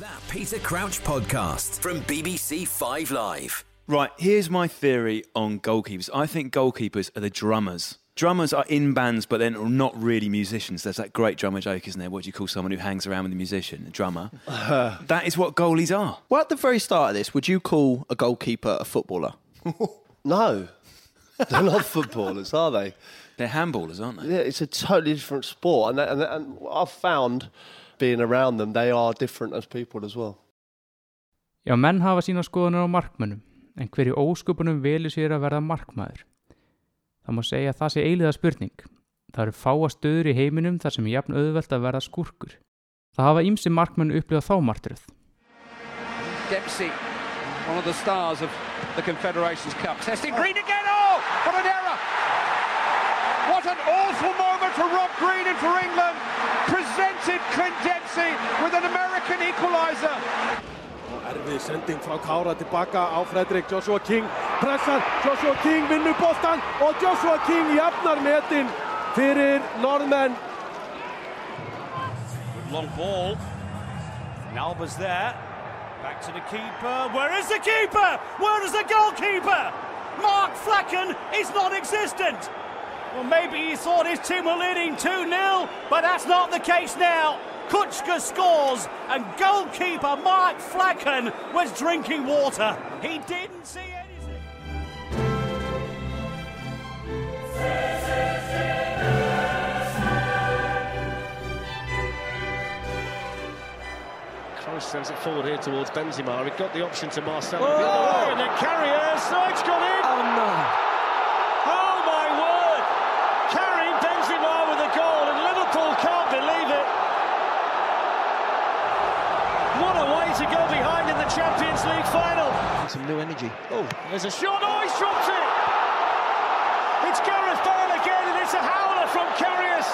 That Peter Crouch podcast from BBC Five Live. Right, here's my theory on goalkeepers. I think goalkeepers are the drummers. Drummers are in bands, but they're not really musicians. There's that great drummer joke, isn't there? What do you call someone who hangs around with a musician? A drummer. that is what goalies are. Well, at the very start of this, would you call a goalkeeper a footballer? No, they're not footballers, are they? They're handballers, aren't they? Yeah, it's a totally different sport, and, and, and I've found being around them, they are different as people as well. Já, menn hafa sína skoðunar á markmönnum, en hverju ósköpunum velur sér að verða markmaður? Það má segja að það sé eiliða spurning. Það eru fáa stöður í heiminum þar sem er jafn auðvelt að verða skurkur. Það hafa ímsi markmenn upplifað þá martröð. Dempsey, one of the stars of the Confederations Cup. Testing Green again. Oh, what an error! What an awful moment for Rob Green and for England. Presented Clint Dempsey with an American equaliser. Erfið sending frá Kára tilbaka á Fredrik Joshua King pressar, Joshua King vinnur bóstan og Joshua King jafnar metin fyrir norðmenn Long ball. And Alba's there. Back to the keeper. Where is the keeper? Where is the goalkeeper? Mark Flecken is non-existent. Well, maybe he thought his team were leading 2-0, but that's not the case now. Kutschka scores, and goalkeeper Mark Flecken was drinking water. He didn't see anything. Kroos sends it forward here towards Benzema. He got the option to Marcelo. Oh! The other way, and then Carrier, side's gone in. Oh no! The Champions League final. Some new energy. Oh, there's a shot. Oh, he's dropped it. It's Gareth Bale again, and it's a howler from Carrius.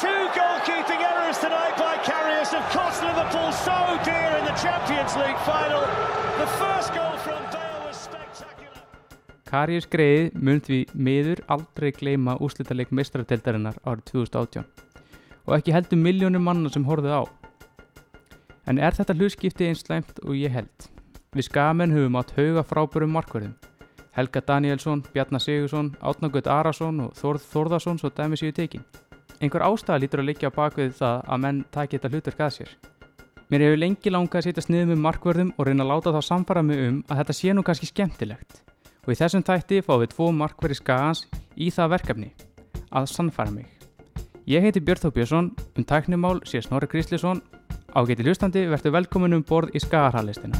Two goalkeeping errors tonight by Carrius have cost Liverpool so dear in the Champions League final. The first goal from Bale was spectacular. Karius Greið mun því miður aldrei gleyma úslitaleg mestrarteldarinnar árið 2018 og ekki heldur miljónum manna sem horfðu á. En er þetta hlutskipti eins slæmt og ég held? Við skamenn höfum átt hauga frábærum markverðum. Helga Danielsson, Bjarnar Sigursson, Átnagöld Arason og Þórð Þórðarsson svo dæmi séu tekin. Einhver ástæða lítur að liggja á bakvið það að menn taki þetta hlutverk að sér. Mér hefur lengi langað að setja sniðum með markverðum og reyna að láta þá samfara mig um að þetta sé nú kannski skemmtilegt. Og í þessum þætti fáum við tvo markverði skagans í það verkefni, að sannfara mig. Ég heiti Björn Þó Björnsson, um tæknimál sé Snorri Krislisson, ágæti hlustandi verður velkomin um borð í skagarhalistina.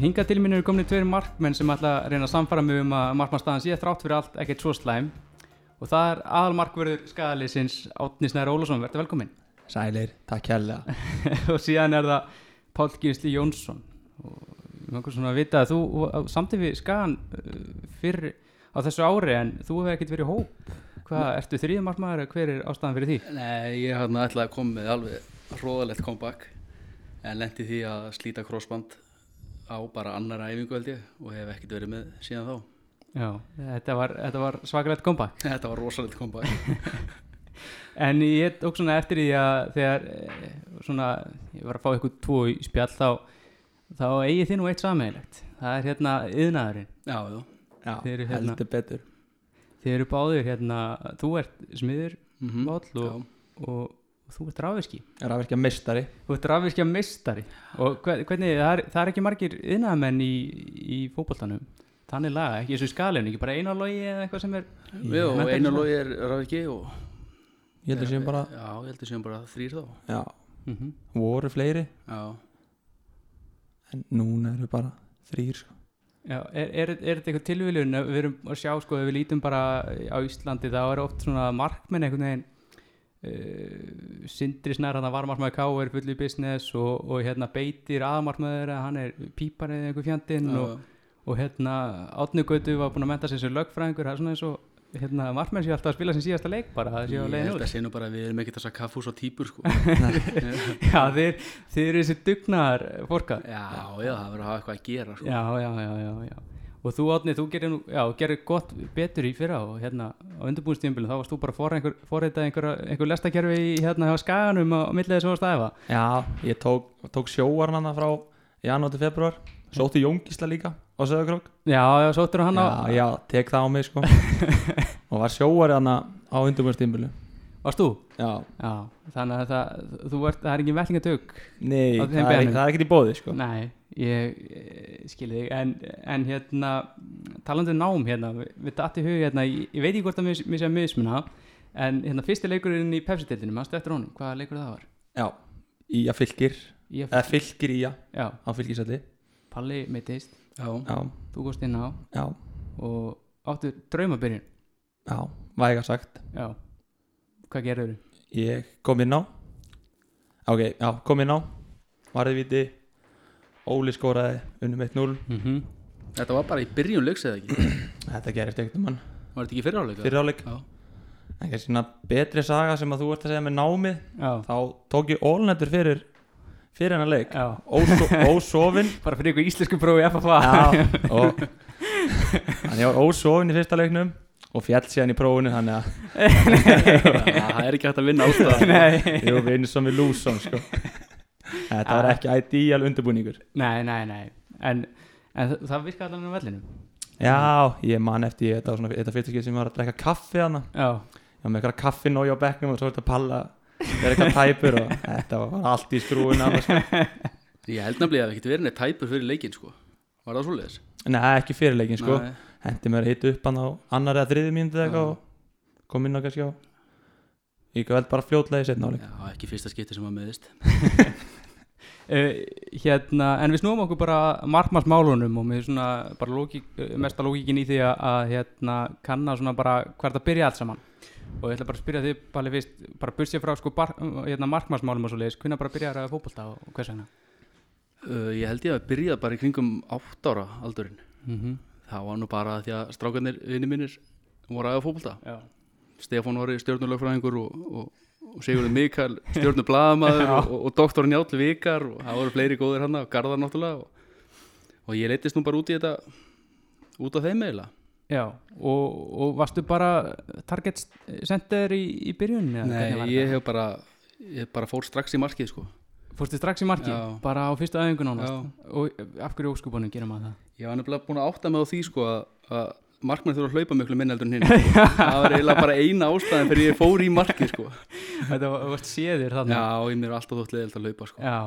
Hinga til mín eru komin tveir markmenn sem ætla að reyna að samfara mig um að markmannstaðan sé þrátt fyrir allt ekkert svo slæm og það er aðalmarkverður skagaliðsins Átni Snær Ólafsson, verður velkomin. Sælir, takk kærlega og síðan er það Páll Gísli Jónsson og við máum svona að vita að þú samtíð við skagan uh, fyrr á þessu ári en þú hefur ekkert verið hóp. Hvað, ertu þrýðum markmaður eða hver er ástæðan fyrir því? Nei, ég hafði ætlaði að koma með alveg hróðalegt comeback en lendi því að slíta crossband á bara annara æfingu held ég og hef ekkert verið með síðan þá. Já, þetta var, þetta var svakalegt comeback. Þetta var rosalegt comeback. En ég tók svona eftir því að þegar eh, svona, ég var að fá ykkur tvo í spjall þá, þá eigi þið nú eitt sammeðilegt það er hérna yðnaðurinn Já, já, eru hérna- heldur betur. Þið eru báðir hérna, þú ert smiður Mhm, Páll og, og, og þú ert er að verka mistari Þú ert rafvirkja mistari og hve- hvernig, það er, það er ekki margir yðnaðamenn í, í fótboltanum. Þannig laga, ekki eins og í skalinu, ekki bara eina logi eða eitthvað sem er Já, og svona? logi er rafiki og Ég held að séum bara Já, ég held að séum bara þrýr þá. Já, Mhm. voru fleiri? Já, En núna eru bara þrýr sko. Já, er, er, er þetta eitthvað tilviljun við erum að sjá sko, ef við lítum bara á Íslandi þá er oft svona markmenn einhvern veginn uh, Sindri Snær, hann var markmaður K er full í business og, og hérna beitir aðmarkmaður, hann er pípar eða einhver fjandinn og, og hérna Átni Gautu var búin að menta sér sem lögfræðingur það er svona eins og hérna, markmenn séu alltaf að spila sem síðasta leik bara það séu að Ég leiðin út. að sé nú bara að við erum ekkert þess að kaffús og típur sko. Já, þeir, þeir eru þessi dugnar fórka Já, já, það verður að hafa eitthvað að gera sko. Já, já, já, já, já. Og þú Átni, þú gerir, nú, já, gerir gott betur í fyrra og hérna á undirbúinstíðumbilum þá varst þú bara að einhver, forrita einhver, einhver lestakerfi í hérna hjá skaganum á millið þess að staða Já, ég tók, tók sjóarn hann frá janúar til februar Sótti Jóngísla líka á Söðakrók Já, já, sóttur hann á Já, já, tek það á mig sko. Og var sjóari hann á undirbúinstímbilu Varst þú? Já, Já, þannig að það, þú ert, það er ekki vellingatök nei, það er, beðnum. það er ekkert í bóði sko. Nei, ég, ég skil þig. En, en hérna, talandi um nám hérna, við, við datti hug hérna, ég, ég veit ekki hvort að mér sé að mismuna en hérna fyrsti leikurinn í Pepsi-deildinu mannstu eftir honum, hvaða leikur það var? Já, í að fylgir Í Eða fylgir í að á fylgisæti Palli meittist, Já, Já, þú góðst inn á. Já, og áttu draumabyrjun? Já, væga sagt. Já, hvað gerður þú? Ég kom inn á. Ok, já, kom inn á. Varði viti Óli skóraði unnum 1-0 Mm -hmm. þetta var bara í byrjun leiks eða ekki? Þetta gerist ekkert um hann Var þetta ekki fyrir áleika? Fyrir áleik Já, En kannski svona betri saga sem að þú ert að segja með námið. Já, Þá tók ég ólnættur fyrir Fyrir hennar leik. Já. Óso, Ósofin. Bara fyrir ykkur íslensku prófi FFA Já. Og, ég var ósofin í fyrsta leiknum Og fjall síðan í prófunu Þannig að það er ekki hægt að vinna ástæða Nei, ég var vinn som við lúsum sko. Þetta var ekki ideal undirbúningur. Nei, nei, nei. En, en það- það virka allan á vellinu Já, ég man eftir Þetta var svona Þetta fyrsta skil sem var að drekka kaffi hana Já, var með eitthvað kaffi nóg á bekknum Og svo var þetta að palla Verða eitthvað tæpur Og þetta var allt í skrúin sko. Ég held nefnilega að það ekkert verið neitt tæpur fyrir leikin sko Var það svoleiðis? Nei, ekki fyrir leikin sko Nei. Hendi mér að hita upp hann á annar eða þriði Já. Og kom inn á kannski á Ég veld bara fljótlega í setna áleik Já, ekki fyrsta skipti sem að meðist uh, hérna, en við snúum okkur bara markmannsmálunum og með svona bara lógík, eh, mesta lógíkin í því að, að hérna, kanna svona bara hvert að byrja allt saman og ég ætla bara að spyrja þig Palli fyrst, bara bursið frá sko bar, hérna, markmannsmálum og svo leiðis, hvernig bara byrja að ræða fótbolta og, hvers vegna? Uh, Ég held ég að byrja bara í kringum átt ára aldurinn. Mm -hmm. Það var nú bara því að strákarnir vinni mínir voru aðeins fótbolta. Já, Stefán var stjórnulögfræðingur og, og, og Sigurður Mikael stjórnublaðamaður Já. og, og doktor Njáll Vikar og það voru fleiri góðir hann og Garðar náttúrulega og, og ég leytist nú bara út í þetta út af þeim eiginlega Já, og, og varstu bara target center í, í byrjun? var Nei, ég hef bara ég bara fór strax í markið sko Fórstu strax í marki, Já. bara á fyrstu aðeingun ánast Já. og af hverju óskupunum gerum maður það? Ég var nefnilega búin að átta mig á því sko að, markmenn þurfa að hlaupa miklu minn heldur en hinn sko. það var eiginlega bara eina ástæðan fyrir ég fór í markið sko Þetta var, varst séður þarna Já, ég mér er alltaf þótt leðilt að hlaupa sko Já,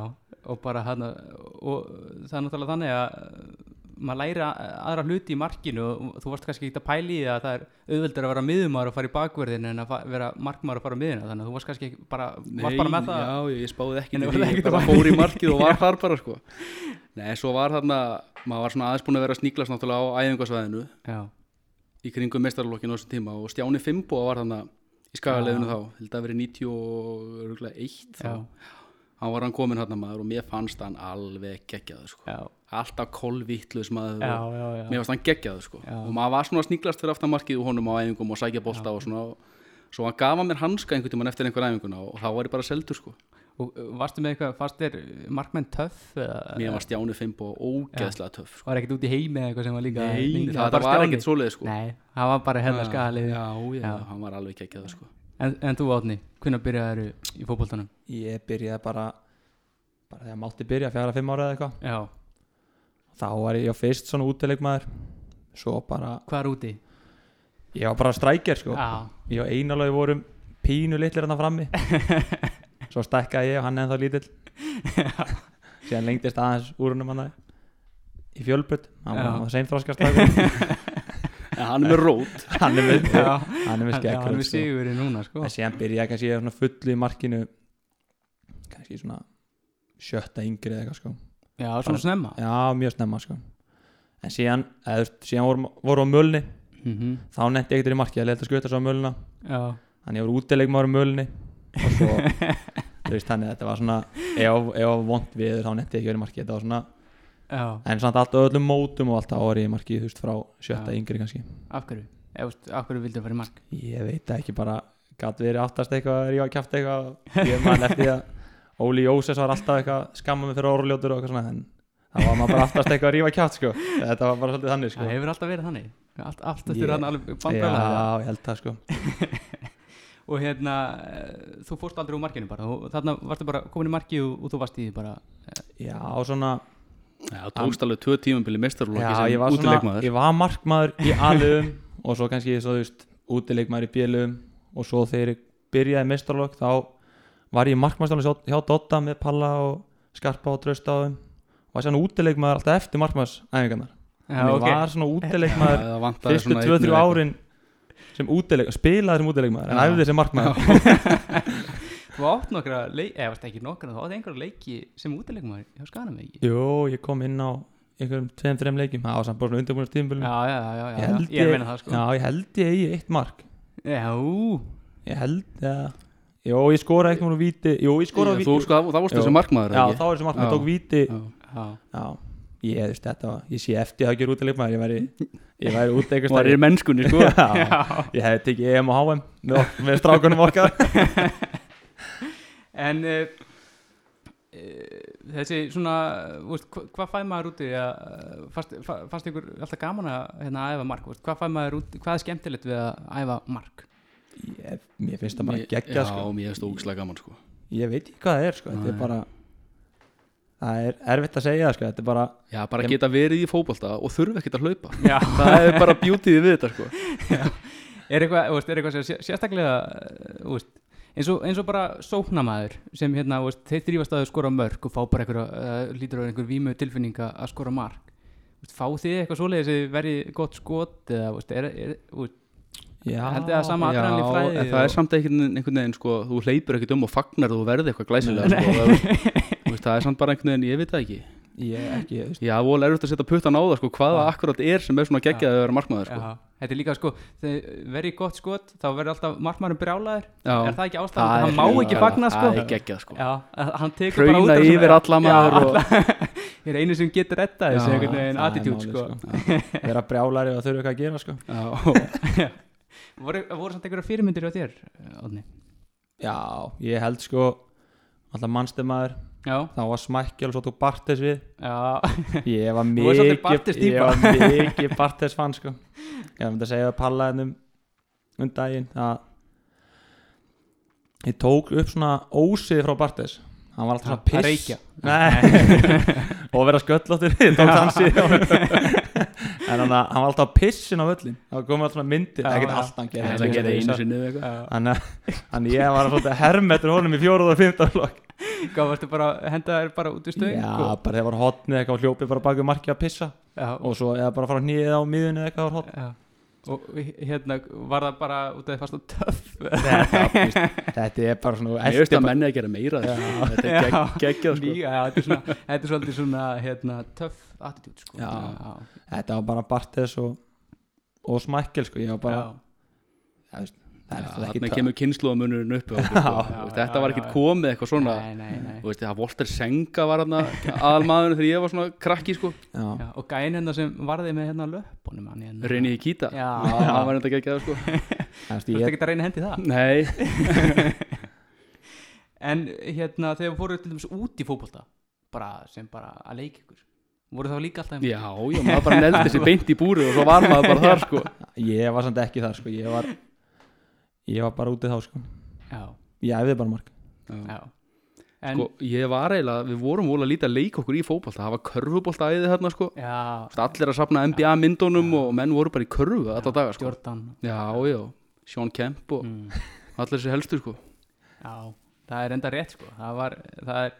og bara hann og það er náttúrulega þannig að maður læri a- aðra hluti í markinu og þú varst kannski ekki að pæli í að það er auðveldur að vera miðumar og fara í bakverðin en að vera markmar og fara á miðuna þannig að þú varst kannski ekki bara, varst bara með það. já, ég spáði ekki Nei, því, ekkert ég bara fór í markið og var þar bara sko. Nei, svo var þarna maður var svona aðeins búin að vera sníklast náttúrulega á æfingasvæðinu Já, í kringum mestarlokkinu á þessum tíma og Stjáni Fimbo var þarna í skagaleginu þá held að verið 91 þá hann var hann komin hann maður og mér fannst hann alveg geggjaður sko. Alltaf kolvittlus maður já, já, já. mér fannst hann geggjaður sko. Og maður var svona að sníklast fyrir aftan markið og honum á æfingum og sækja bolta og svona. Svo hann gaf hann mér hanska einhvern tímann eftir einhver æfinguna og þá var ég bara seldur sko. Og uh, varstu með eitthvað, fannst þér markmenn töff? eða- mér var Stjáni Fimbo ógeðslega töff sko. Var ekkert út í heimi eða eitthvað sem var líka Nei, það, það var Stjáni? ekkert svoleið sko. Nei, það var bara hérna skalið já, já, Já. hann var alveg geggjaður sko en, en þú átni, hvernig byrjaður í fótboltanum? Ég byrjaði bara bara þegar mátti byrja, fjara, fimm ára eða eitthvað. Já, þá var ég fyrst svona útileikmaður. Svo bara, hvað er úti? ég var bara strækjar sko. Já, ég og einalagi vorum pínu litlir hann frammi. Svo stækkaði ég og hann ennþá lítill. Síðan lengdist aðeins úr húnum hann í fjölbrut hann var- hann en hann er með rót. Hann er með, Já. hann er með hann skegg hann er með sigurinn núna sko. En síðan byrjaði kannski svona fullu í markinu kannski svona sjötta yngri eða eitthvað sko. Já, svona snemma. Já, mjög snemma sko. En síðan, eða, síðan vorum, vorum á mölni. Mm þá nefndi ég ekkert í marki að leita skjóta svo á mölna. Já, þannig ég voru útileikmaður á mölni. Og svo þú veist þannig að þetta var svona ef, ef vond við þá nefndi ég ekki verið í marki þetta var svona já, en samt allt á öllum mótum og allt á orði í marki þú veist frá sjötta Já. yngri kannski. Af hverju? veist, akkur vildu fara í mark? Ég veit ekki bara Gat verið aftast eitthvað að rífa kæft eitthvað Ég man eftir því að Óli Jósef var alltaf eitthvað skamma mig fyrir orðljótur og eitthvað svona En það var maður bara aftast eitthvað að rífa kæft sko. Þetta var bara svolítið þannig sko. Það hefur alltaf verið þannig. Allt, allt Ég- eftir hann alveg ég það sko. Og hérna, eh, þú fórst aldrei úr markinu bara, og þarna varstu bara komin í marki og, og þú varst í því bara. Já, svona Já, tókst alveg tvö tímabili mestarlóki Já, sem ég útileikmaður. Ég var markmaður í alum Og svo kannski, svo þú veist, útileikmaður í bjölum Og svo þegar ég byrjaði mestarlokk Þá var ég markmaðurstofnum hjá Dotta með Palla og Skarpa og þeim. Og var svona útileikmaður alltaf eftir ok. ég var svona vantaði Fyrstu svona 2-3 einn eða árin sem útileik Spilaði sem útileikmaður En æfði sem markmaður þú átt nokkra leiki, eða varst ekki nokkra þú átt einhverja leiki sem útilegum hjá Skanum ekki? Jú, ég kom inn á einhverjum tveim, þreim leikjum Það var samt bara svona undirbúinast tímabölum já, já, já, já, Ég já, ég að meina það sko. Já, ég held ég eigi eitt mark. Já, Ég held að Jó, ég skora eitthvað úr víti Jú, ég skora á víti Þú sko, það varst Jú. þessi markmaður Já, ekki? þá er þessi markmaður, Já. tók víti. Já. já, Já, ég, þú veist, þetta var Ég sé eftir að gera út að leikmaður Ég væri, ég væri út eitthvað Þú var í mennskunni sko. Já, ég hefði tekið EM og HM með, með strákunum okkar en uh, uh, þessi svona þú veist, hva, hvað fæði maður úti að, fast, fa- fannst ykkur alltaf gaman að hérna, æfa mark, þú veist, hvað fæði maður úti hvað er skemmtilegt við að æfa mark ég, Mér finnst það bara geggja Já, sko. mér finnst það ógislega gaman sko Ég veit ekki hvað það er sko. Þetta er bara Það er erfitt að segja sko. Þetta er bara Já, bara Ég- geta verið í fótbolta og þurfa ekkert að hlaupa Já. Það er bara beautyið við þetta sko er eitthvað, þú veist, er eitthvað sem sé- sérstaklega þú veist, eins, og, eins og bara sóknamaður sem hérna, veist, þeir þrýfast að skora mörg og fá bara einhver, uh, lítur á einhver vímu tilfinninga að skora mark. Veist, fá þið eitthvað svoleiðis að þið verið gott skot eða, veist, er, er, Já, held ég að sama adrenalin flæði en það er og- samt einhvern, einhvern veginn sko, þú hleypur ekkert um og fagnar þú verði eitthvað glæsilega sko, það, það er samt bara einhvern veginn, ég veit það ekki Ég ekki, veist Já, vol er að setja puttan á það sko, hvað það akkurat er sem er svona geggjaði að vera markmaður sko. Já, þetta er líka sko þegar verið gott skot þá verður alltaf markmaðurinn brjálaður Já. er það ekki ástæðan hann má ekki fagna sko það er geggjað, sko. já, hann tekur bara Hrauna út yfir alla maður ég er einu sem getur retta þessu Já, einhvern veginn málið, sko, sko. Vera brjálari og þurfa eitthvað að gera sko. Já. voru, voru samt einhverja fyrirmyndir á þér? Já, ég held sko Alltaf mannstemaður Já. þá var smækjál og svo tók Bartes við. Já. ég var mikið ég var mikið Bartes fann sko. Ég myndi að segja að palla hennum um daginn að ég tók upp svona ósið frá Bartes. Hann var alltaf svona Að piss. og vera sköllóttir. Ég tók hann síðan. En hann, hann var alltaf pissin á völlin það komið alltaf svona myndir. Það þannig að- ég var svona hermetur honum í fjóruð og fymta flokk Hvað varstu bara, henda þér bara út í stöng Já, bara þegar var hotnið eitthvað og hljópið bara baki markið að pissa. Já. og svo eða bara fara nýðið á miðunni eða eitthvað var hotn Já. og hérna var það bara út af því fast og töff? Þetta, er bara svona Mér veist að menni að gera meira. Þetta er gegg- geggjað, sko. Þetta er svona, þetta er svolítið svona hérna, töff attitude sko. Þetta var bara Bartes og, og Smækkel sko, ég var bara Það, veist, það Þarna ekki kemur kynnslóðamunurinn upp á okkur, sko. Veist, Þetta var ekkert komið eitthvað svona Nei, nei, nei. Þú veist, Það Volter Senga var hann aðalmaðurinn þegar ég var svona krakki sko. Já. Já, og gæn hérna sem varði með hérna löpunum hérna. Reyni í Kíta Já. hann var enda geggjað sko. Þú ert ekki að reyna að hendi það Nei En hérna þegar við fórum til dæmis út í fótbolta bara sem bara að leika ykkur voru þá líka alltaf Já, já, maður bara neldi sér beint í búrið og svo var maður bara þar sko. ég var samt ekki þar sko, ég var ég var bara útið þá sko. Já. ég æfði bara mark Já. En, Sko, ég var eiginlega, við vorum vola lítið að leika okkur í fótbolta, það var körfubólta æði þarna sko. Allir að safna NBA myndunum og menn voru bara í körfu alla daga sko. Jordan. Já, Sean Kemp og allir þessi helstu sko. Já, það er enda rétt sko. Það var, það er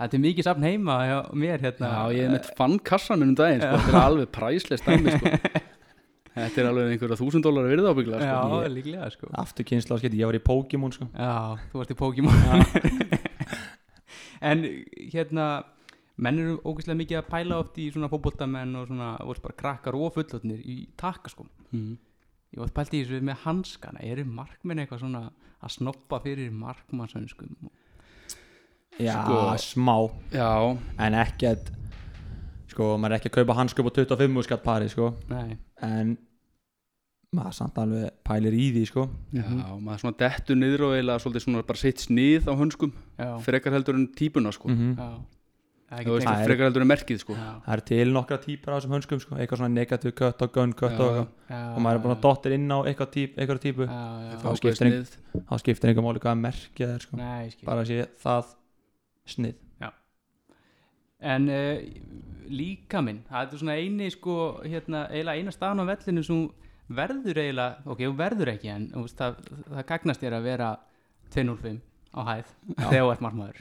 það er mikið safn heima hjá mér hérna. Já, ég mitt fann kassan minn um daginn sko, þetta er alveg præslega stæmi sko Þetta er alveg einhverja þúsund dólar virði ábygglega sko. Já, Ég- líklega sko. Aftur kynsla á skiti, ég var í Pokémon sko. Já, þú varst í Pokémon. En hérna menn eru ógeðslega mikið að pæla oft í svona fótboltamenn og svona, og bara krakkar og fullotnir í takaskum Mhm. Ég var pælt í þessu með hanskana. Eru markmenn eitthvað svona að snoppa fyrir markmannsönskum? Já, Sko- smá. Já. en ekkert sko, maður er ekki að kaupa hanskjöp á 25 skatt pari sko Nei. en maður samt alveg pælir í því sko Já, maður svona dettur niður og eiginlega svolítið svona bara sitt snið á hönskum Já. frekar heldur en típuna sko. Já. Það er Þú veist, ekki frekar heldur en merkið sko Já. það er til nokkra típar á þessum hönskum sko eitthvað svona negative cut og gun cut Já, og, eitthvað. Og maður er búin að dottir inn á eitthvað típ, eitthvað típu Já, já, þá skiptir, einhver máli hvaða merkið það er sko Nei, ég skil. bara að sé það snið En uh, líka minn, það er svona eini sko, hérna, eiginlega eina staðan á vellinu sem verður eiginlega, ok, verður ekki en veist, það, það gagnast þér að vera 205 á hæð þegar þú ert margmaður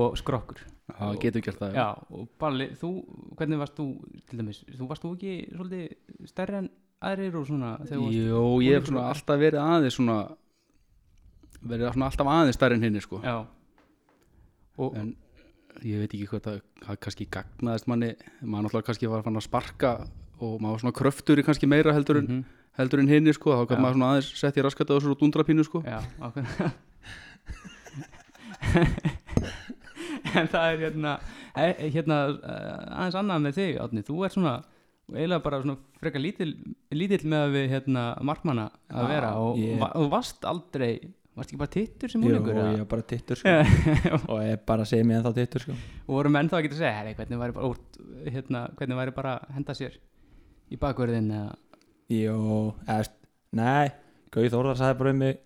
og skrokkur. Já, getur gert það Já, og Balli, þú, hvernig varst þú til dæmis, þú varst þú ekki svolítið stærri en aðrir og svona Jó, ég hef svona alltaf verið aðeins svona verið alltaf aðeins stærri en hinni sko. Já. Og, en ég veit ekki hvað það, kannski gagnaðist manni maður náttúrulega kannski var fann að sparka og maður var svona kröftur í kannski meira heldur en, Mhm. heldur en hinni sko þá Já. kann maður svona aðeins sett í raskat á þessu og dundrapínu sko Já, En það er hérna e- hérna eh, aðeins annað með þig, Átni þú ert svona eiginlega bara svona frekar lítill, lítill með að við hérna markmanna að vera og ég- va, þú varst aldrei varst ekki bara tittur sem Jú, úlingur ég eða? er bara tittur sko. Og ég er bara segja mér ennþá tittur sko. Og voru menn þá að geta að segja herri, hvernig væri bara, út, hérna, hvernig væri bara að henda sér í bakverðin eða? Jú, eða, nei Gauð Þórðar sagði bara um mig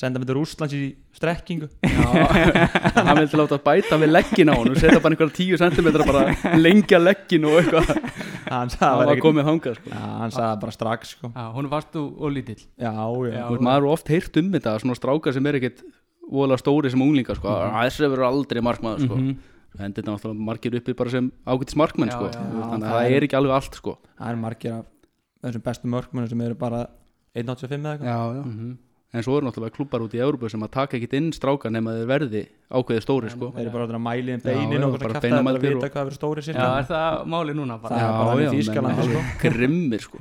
senda mig til Rússlands í strekkingu. Hann vildi láta bæta við leggin á hann og setja bara einhverja tíu sentimetra bara lengja leggin og eitthvað hann var ekkert- komið þangað sko. Já, hann sagði bara strax sko Já, hún varst þú og lítill Já, já, Já. Þú veist, maður er oft heyrt um þetta svona strákar sem er ekkit voðalega stóri sem unglingar sko. Mm þessi verður aldrei markmaður sko. Mhm. hendur þetta náttúrulega margir uppi bara sem ágætis markmenn sko. þannig það að það er- er ekki alveg allt sko. Það er margir af þessum bestu mörkmunum sem eru bara 1.85 eða eitthvað. Mhm. En svo eru náttúrulega klubbar út í Európu sem að taka ekkit inn strákar nema þeir verði ákveði stóri sko. Þeir eru bara að mæli um beinin og bara bara kæfta það beinamældir að og- vita hvað verður stóri sér Já, er það máli núna bara? Það er bara í Þýskalandi, alveg sko. grimmir sko.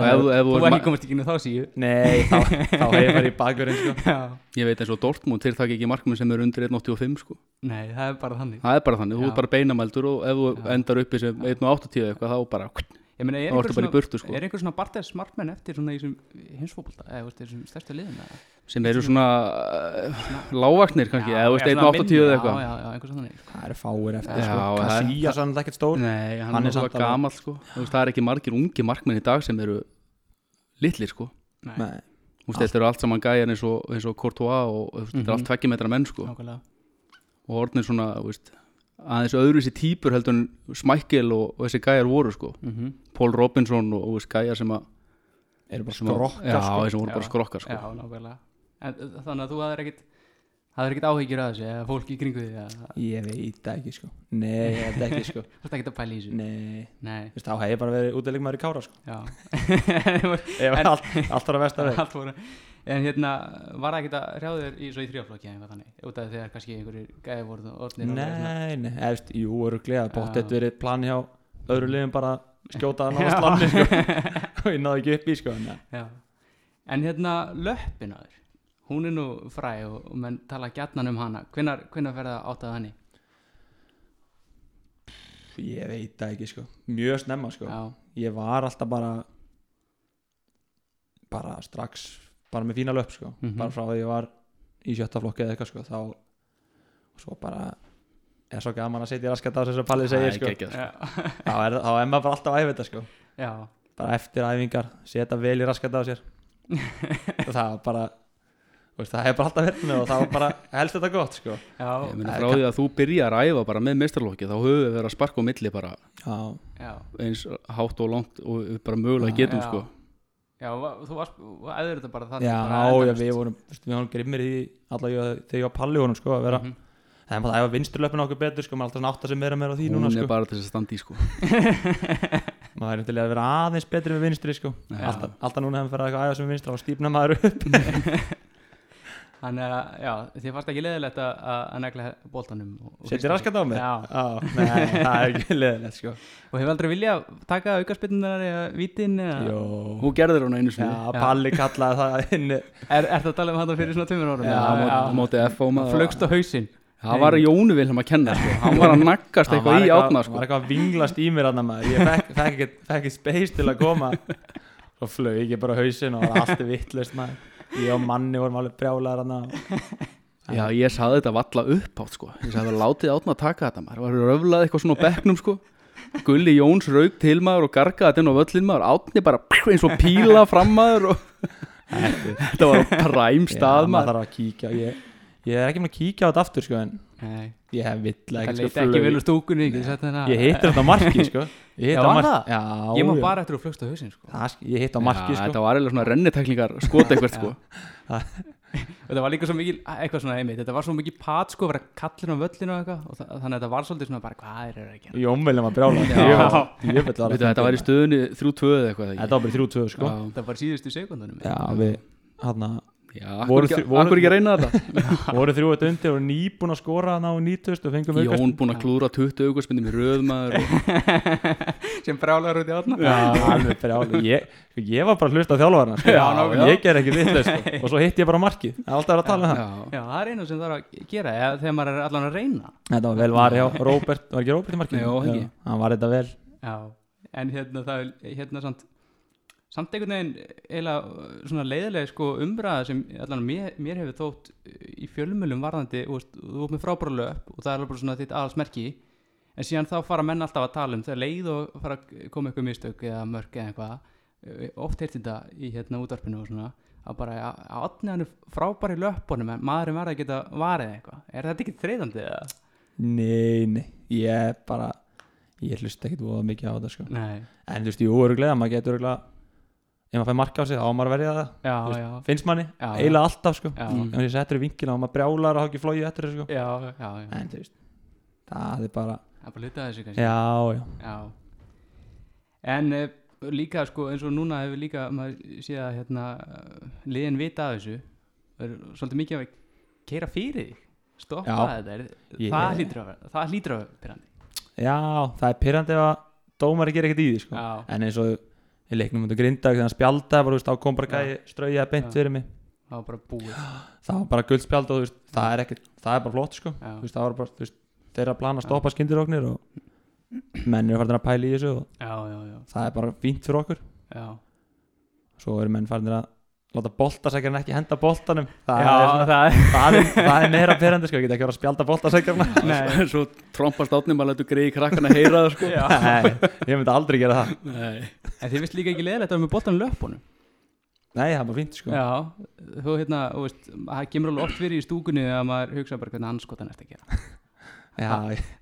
þú ef, ekki komast ekki inn á þá síðu Nei, þá, þá hefur farið í bakverðin sko Já. ég veit eins og Dortmund þeir taka ekki markmenn sem eru undir 1.85 sko. Nei, það er bara þannig það er bara þannig, þú Já. ert bara beinamældur og ef þú endar uppi sem 1.80 eitthvað þá bara Ég meina, er Þá einhver ertu bara í svona, burtu, sko. er einhver svona Bartes markmenn eftir svona í þessum hinsfókbalta eða veist, þessum stærstu liðum eða? sem eru svona uh, lágvagnir kannski, eða þú veist já, svona 1.80 minni, eða Já, eitthvað. já, já, svona Það eru fáir eftir Já, sko. það er- Casillas er ekkert stór. Nei, hann, Hann er er svo samt alveg- gamall sko. Þú veist, það er ekki margir ungi markmenn í dag sem eru litlir sko. Nei, Nei, Þú veist, þetta eru allt saman gæjar eins og, eins og Courtois og þú veist, þetta er Mhm. allt tveggjumetra menn sko. Nákvæmlega. Og orðnir svona, þú veist aðeins öðruvísi típur heldur en Smækkel og, og þessi gæjar voru sko. Mhm. Paul Robinson og, og þessi gæjar sem að eru bara sem að- skrokkar Já, sko. þessi voru bara Já. skrokkar sko. Já, nákvæmlega. En, uh, Þannig að þú hafðir ekkit hafðir ekkit áhyggjur að þessu eða fólk í kringu því að Ég veit það ekki sko. Nei, ég veit ekki sko. Þú ert ekkit að pæla í þessu. Nei, Nei, þú veist, þá hef ég bara verið útilegmaður í kára sko. Já. En- allt, allt var að versta veg Allt voru En hérna, var það ekkit að hrjáðu þér í svo í þrjáflokki eða eitthvað þannig? Út af þegar kannski einhverjir gæði voru orðnir Nei, nei, veist, jú, Já. Bóttið verið plan hjá öðru liðum bara skjóta hann á sko. Og ég náði ekki upp í sko en, hérna löppin að þér Hún er nú fræ og, og menn tala gjarnan um hana. Hvenær fer það átt að henni? Ég veit það ekki sko. Mjög snemma sko. Já, Ég var alltaf bara bara strax bara með fína löp sko. Mhm. bara frá því ég var í sjötta flokki eða eitthvað sko þá og svo bara er svo gaman að setja raskat á þess að Palli segir sko. sko. þá er, þá er maður bara alltaf að æfa þetta sko. Já, bara eftir æfingar, setja vel í raskat á sér. Það var bara þú veist, það hefur bara alltaf verið með og það var bara helst þetta gott sko. Já, Ég meina frá því að þú byrjar að æfa bara með meistarlokki þá höfum við verið að sparka á milli bara já, eins hátt og langt og bara mögulega getum Já. sko já Þú varst, eður þetta bara þannig já, bara já, við vorum við vorum grimmir í allavega þegar ég var Palli honum sko að vera Mhm. það er bara að æfa vinsturlöpun okkur betur sko maður er alltaf svona átt að sem meira meira á því hún núna er sko. bara til þess að standa í sko. Maður er til að vera aðeins betri með vinstri sko. Alltaf, alltaf núna hefum við farið að æfa sem vinstra og stífna maður upp Þannig að, já, þið fannst ekki leðilegt að, negla setja fyrsta- raskat á mig? Já, nei, það er ekki leðilegt sko. Og hefur aldrei viljað taka aukarspinnunar eða vítin eða? Jó. hún gerður hún einu já, sinni Palli kallaði það inn Er, er það að tala um þetta fyrir svona tveimur árum? Já, á móti- á móti FO maður Flögst á hausinn. Það var Jónu Vilhelm að kenna sko. Hann var að naggast Hann eitthvað í átna hann sko. var eitthvað að vinglast í mér hann maður. Ég fekk, fekk, fekk space til að koma. Svo flög ég bara á hausinn og var allt vittlust maður ég og manni vorum alveg brjálæðar hann Já, ég saði þetta valla upp átt sko. Ég sagði að látið átna að taka þetta maður. Var röflað eitthvað svona á bekknum sko. Gulli Jóns rauk til maður og gargaði þetta inn á völlin maður. Átni bara eins og píla fram maður og þetta var præm stað maður maður. þarf að kíkja. Ég, ég er ekki með að kíkja á þetta aftur sko en Nei, ég vill það ekki leit sko, ekki vel úr stúkunni ekki, ég hittir þetta á marki sko. Ég hitti Já, á marki það? já, Ég má já. bara eftir að flugst á hausinn sko. Það ég hitt á marki sko. Þetta var eiginlega svona renniteklingar skot eitthvað sko. Þetta var líka svo mikil, eitthvað svona einmitt Þetta var svo mikil pat sko, að vera kallin á völlinu og eitthvað og það, Þannig að þetta var svolítið svona bara, hvað er það að brjálæð Já. ég veit það Veitu, Þetta var í stöðunni 3-2 eða eitthvað þetta var bara þrjú tvö sko. Já. Það var síðustu sekundunum já við hann Já, Voru akkur ekki, að reyna þetta? Voru þrjú eitt undir og nýbúin að skora hann á 90 og fengum aukast- Jón búinn að klúra 20 augurspindum í röðmaður og... sem brálar út í átna Já, alveg brjálæð ég, ég var bara að hlusta á þjálfarna sko. Já, ég ger ekki vitlega sko. og svo hitti ég bara markið. Það er alltaf verið að tala um það. Já, Já, það er einu sem þarf að gera eða, þegar maður er allan að reyna. Þetta var vel var hjá Róbert var ekki Róbert í markið Jó, ekki. hann var þetta vel. Já, en hérna það er hérna samt samt einhvern veginn uh, svona leiðilega sko umræða sem mér, mér hefur þótt uh, í fjölmjölum varðandi veist, þú ert með frábæra löp og það er alveg svona þitt aðalsmerki en síðan þá fara menn alltaf að tala um þegar leið og fara að koma eitthvað mistök eða mörk eða eitthvað uh, oft heyrti þetta í hérna útvarpinu og svona að bara að átni hann er frábæri löpunum en maðurinn verða að geta varið eitthvað. Er þetta ekki þreyðandi eða? nei, nei, ég bara ég hlusta ekkit ef maður fær marka á sig, þá maður að verja það. Já, veist, já. finnst manni, Já, eiginlega alltaf sko. Já. ef ég settur í vinkina og maður brjálar og hafa ekki flóið eftir þessu sko. En þú veist, það er bara það er bara hluta þessu kannski. Já, já, Já. En uh, líka sko eins og núna hefur líka maður séð að hérna liðin vita af þessu. Er svolítið mikið að keira fyrir þig. Stoppa þetta. Er, Ég- það hlýtur að það hlýtur að vera pyrrandi já, það er pyrrandi ef að dómari gerir ekkert í því sko. En eins og í leiknum undir grindag þegar hann spjaldaði, bara, veist, kom bara gæði straujaði beint fyrir mig. Það var bara búið. Það var bara guldspjald og veist, það er ekkert það er bara flott sko. Veist, það var bara, þeirra plan að stoppa skyndiróknir og menn eru farin að pæla í þessu og Já, já, já, það er bara fínt fyrir okkur. Já. svo eru menn farin að láta boltasækjarinn ekki henda boltanum. Það, Já, er, svona, það það, er, það er meira pyrrandi sko, ég get ekki verið að spjalda boltasækjarna Nei. Svo trompast átni maður letur greiði krakkana heyra það sko. Nei, ég myndi aldrei gera það. Nei. En þið vist líka ekki leðilegt að vera með boltan löpunum nei, það er bara fínt sko. Já, þú hérna, þú veist það kemur alveg oft fyrir í stúkunni að maður hugsa bara hvernig anskotan eftir að gera. Já,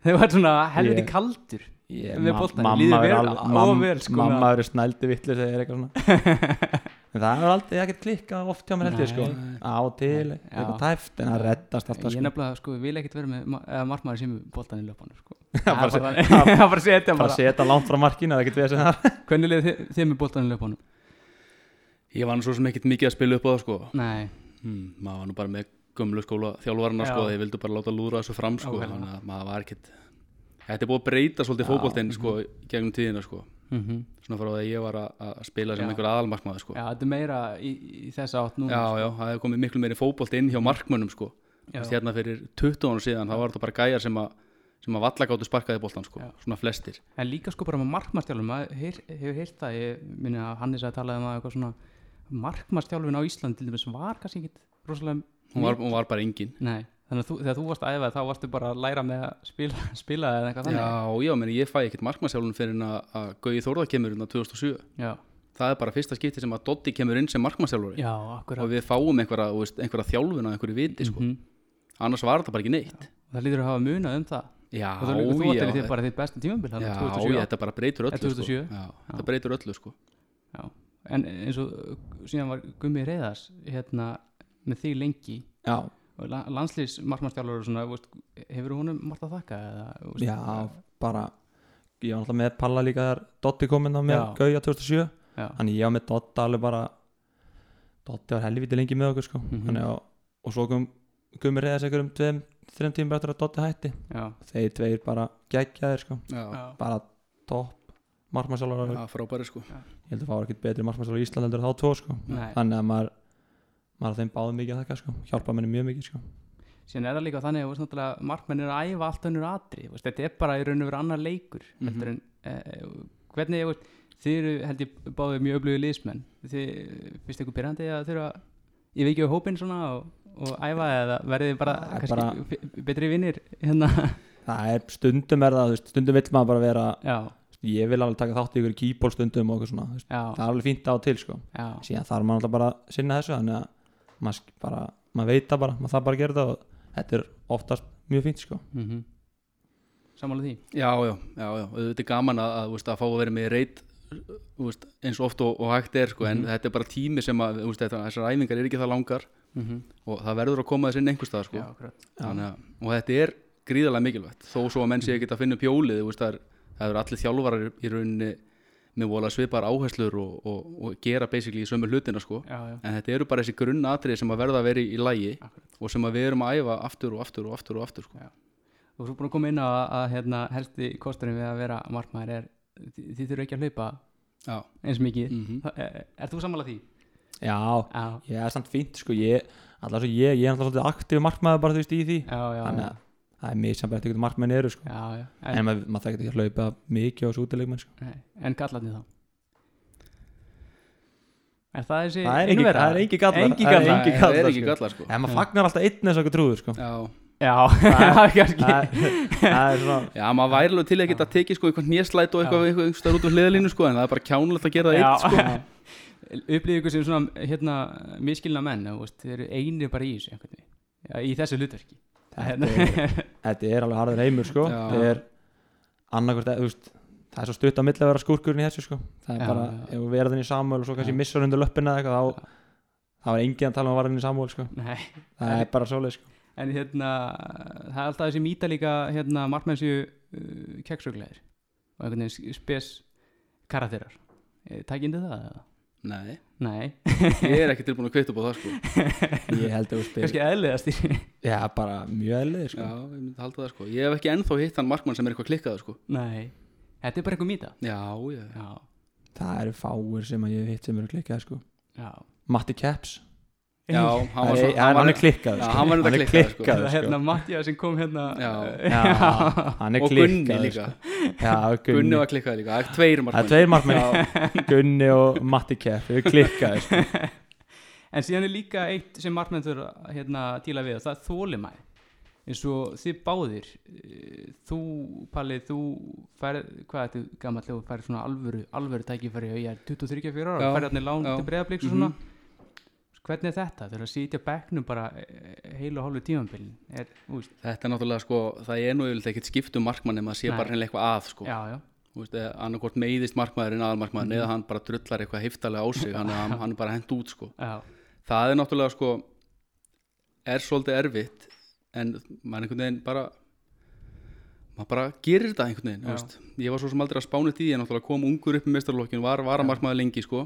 Þau var svona helviti Ég- kaldur ég, Með mamma líður er vel- alveg- á vel, sko, mamma eru snældi vitlu segir eitthvað svona það er aldrei ekkert klikkað oft hjá mér held ég sko. Á til, eitthvað tæft en það reddast alltaf Ég sko. nefnilega, sko, vil ekkert vera með ma- eða markmaður sem boltan í löpunum sko. Það er bara að setja bara setja langt frá markinu, það getur við sem það Hvernig leið þið, með boltan í löpunum? Ég var nú svo sem ekkert mikið að spila upp á það sko. Nei, hmm, Maður var nú bara með gömlu skóla þjálfarna Já. sko Þeir vildu bara láta lúra þessu fram sko. Þannig að maður var ekkert Þetta er búið að breyta svolítið Já. fótboltinn sko í gegnum tíðina sko mm Svona frá því að ég var að, að spila sem Já. einhver aðalmarkmaður sko. Já, þetta er meira í, í þessa átt núna Já, sko. já, það hefur komið miklu meiri fótbolt inn hjá markmönnum sko. Hérna fyrir 20 ára síðan, þá var þetta bara gæjar sem að sem að valla gáttu sparkaði boltan sko, svona flestir. En líka sko bara með heyr, hefur heyrt það, ég minni að Hannes að talaði um að eitthvað svona markmannstjálfun á Íslandi til dæmis var kannski ekkit rosalega hún var, hún var bara engin. Nei, þannig að þú, þegar þú varst að æfa þá varstu bara að læra með að spila, spila eða eitthvað þannig? Já, já, meni, ég fæ ekkert markmannsjálfun fyrir að, að Gauði Þórða kemur inn á 2007 já, það er bara fyrsta skipti sem að Dotti kemur inn sem markmannsjálfuri já og akkurat við fáum einhverja, veist, einhverja þjálfun á einhverju viti sko. Mhm. annars var þetta bara ekki neitt. Það lítur að hafa munað um það. Já, og þú, já, áttir þitt bara þitt besta tímabil já, þarna já, 2007 þetta bara breytur öllu 2007? Sko. Já, Já. þetta breytur öllu sko. Já, en eins og síðan var Gummi Reyðars hérna með þig lengi. Já, og landslýs veist, hefur honum margt að þakka eða, þú veist, já, bara ég var alltaf með Palla líka þegar Dotti kom inn á með Já. Gauja 2007 já, þannig ég var með Dotta alveg bara Dotti var helviti lengi með okkur sko. Mhm. þannig að, og svo kom Gummi reyðast einhverjum tveim, þreim tímur eftir að Dotti hætti. Já, þeir tveir bara geggjaðir sko. Bara topp markmannsjálfur já, frábæri sko. ég held að fá ekkert betri markmannsjálfur í Ísland heldur en þá tvo sko. Nei. þannig að maður maður á þeim báðum mikið að þakka sko. Hjálpa mér mjög mikið sko. Síðan er það líka þannig að þú veist, náttúrulega, markmenn er að æfa allt önnur veist, þetta er bara í raun og veru annar leikur Mhm. heldur en, eh, hvernig, þú veist, þið eru held ég báðið mjög öflugið liðsmenn. Þið finnst ykkur byrjandi að þurfa ég veit ekki á hópinn svona og, og æfa eða verðið bara, bara- betri vinnir hérna? Það er stundum er það, stundum vill maður bara vera já, ég vil alveg taka þátt í ykkur kýból stundum og eitthvað svona, já, það er alveg fínt á til sko. já, síðan þarf maður alltaf bara að sinna þessu þannig að maður, bara, maður veit það bara maður þarf bara þetta og þetta er oftast mjög fínt sko. mm Samála því? Já, já, já, já, auðvitað er gaman að, að, þú veist, að fá að vera með í reit þú veist, eins oft og, og hægt er sko, en þetta er bara tími sem að þú veist, þetta, þessar æfingar er ekki það langar. Mm -hmm. og það verður að koma þess inn einhvers stað sko. Já, Þannig, og þetta er gríðarlega mikilvægt. Þó svo að menn sé ekki að finna það, er, það eru allir þjálfarar í rauninni með vola svipar áherslur og, og, og gera basically í sömu hlutina sko. Já, já, en þetta eru bara þessi grunnatrið sem að verða að vera í, lægi Akkurat. og sem að við erum að æfa aftur og aftur og aftur og aftur sko. Þú erum búin að koma inn á að, að hérna, helsti kosturinn við að vera markmaður er þið, þurfum ekki að hlaupa Já, eins mikið mm mm er, er þú sammála því? já, Já, ég er samt fínt sko. ég, alltaf ég, ég er alltaf svolítið aktíf markmaður bara þú veist í því já, já, þannig já, að það er mjög eftir hvernig markmenn eru sko. já, já. en En, maður, maður þekkt ekki að hlaupa mikið á þessu útilegmenn sko. nei, en gallarnir þá? Er það þessi það er ekki, innverða? það er ekki gallar Engi Það er gallar. engi Nei, það er gallar, ekki sko. gallar sko. en maður fagnar alltaf einn eins og eitthvað trúður sko. Já, Já, það er kannski það það er svona Já, maður væri alveg til að geta tekið sko einhvern néslæt og eitthvað, eitthvað, eitthvað út á hliðalínu sko, en það er bara kjánulegt að gera það eitt sko. upplýðu ykkur sem svona hérna, miskilna menn þú veist, þeir eru einir bara í þessu í þessu hlutverki þetta er, alveg harður heimur sko. Það er annarkvært þú veist það er svo stutt að milli að vera skúrkurinn í þessu sko. það er Já, bara, já. ef við verðum í Samuel og svo kannski Já. missar undir löppina eða eitthvað, þá það var engin að tala um að varðin í Samuel sko. Nei, það er bara svoleið sko. en hérna það er alltaf þessi mýta líka hérna, markmennsju uh, keksugleðir og einhvern veginn spes karakterar takkindi það? eða? Nei, Nei, ég er ekki tilbúin að kvita upp á það sko. ég held að þú spyrir kannski eðliðast í já, bara mjög eðlið Já, sko. ég myndi halda það sko. Ég hef ekki ennþá hitt hann markmann sem er eitthvað klikkað sko. Nei, þetta er bara eitthvað mýta Já, já, já. Já, það eru fáir sem að ég hef hitt sem eru klikkað sko. já Matti Caps Já, hann hann, var svo er, hann er klikkað Já, sko. hann var þetta klikkaður, sko. klikkaður, Það er hérna Mattia sem kom hérna Já. Já, hann er Og Gunni klikkaður, líka sko. Já, Gunni, Gunni var klikkaður líka, það er tveir er tveir markmenn Gunni og Matti Keff Við klikkaði sko. En síðan er líka eitt sem markmenn þurfa að hérna, tíla við og það er þólimæð eins og þið báðir eh, þú, Palli, þú færð, hvað er þetta gammal þú færð svona alvöru, alvöru tækifæri ég er 23-24 ára og færð hérna lán já. til breyðabliks og Mhm. svona hvernig er þetta? Þegar að sitja á bekknum bara eh, heilu og hálfu tímambilin úst, Þetta er náttúrulega sko, það er nú ekkert skipt um markmann nema að sé Nei. bara henni eitthvað að sko. já, já, veist, annarkort meiðist markmaðurinn aðalmarkmaðurinn Mhm. eða hann bara drullar eitthvað heiftalega á sig hann, hann, hann er bara hent út sko. það er náttúrulega sko er svolítið erfitt en maður einhvern veginn bara maður bara gerir þetta einhvern veginn ég var svo sem aldrei að spána því ég náttúrulega kom ungur upp í mestarlokkinu var varamarkmaður lengi sko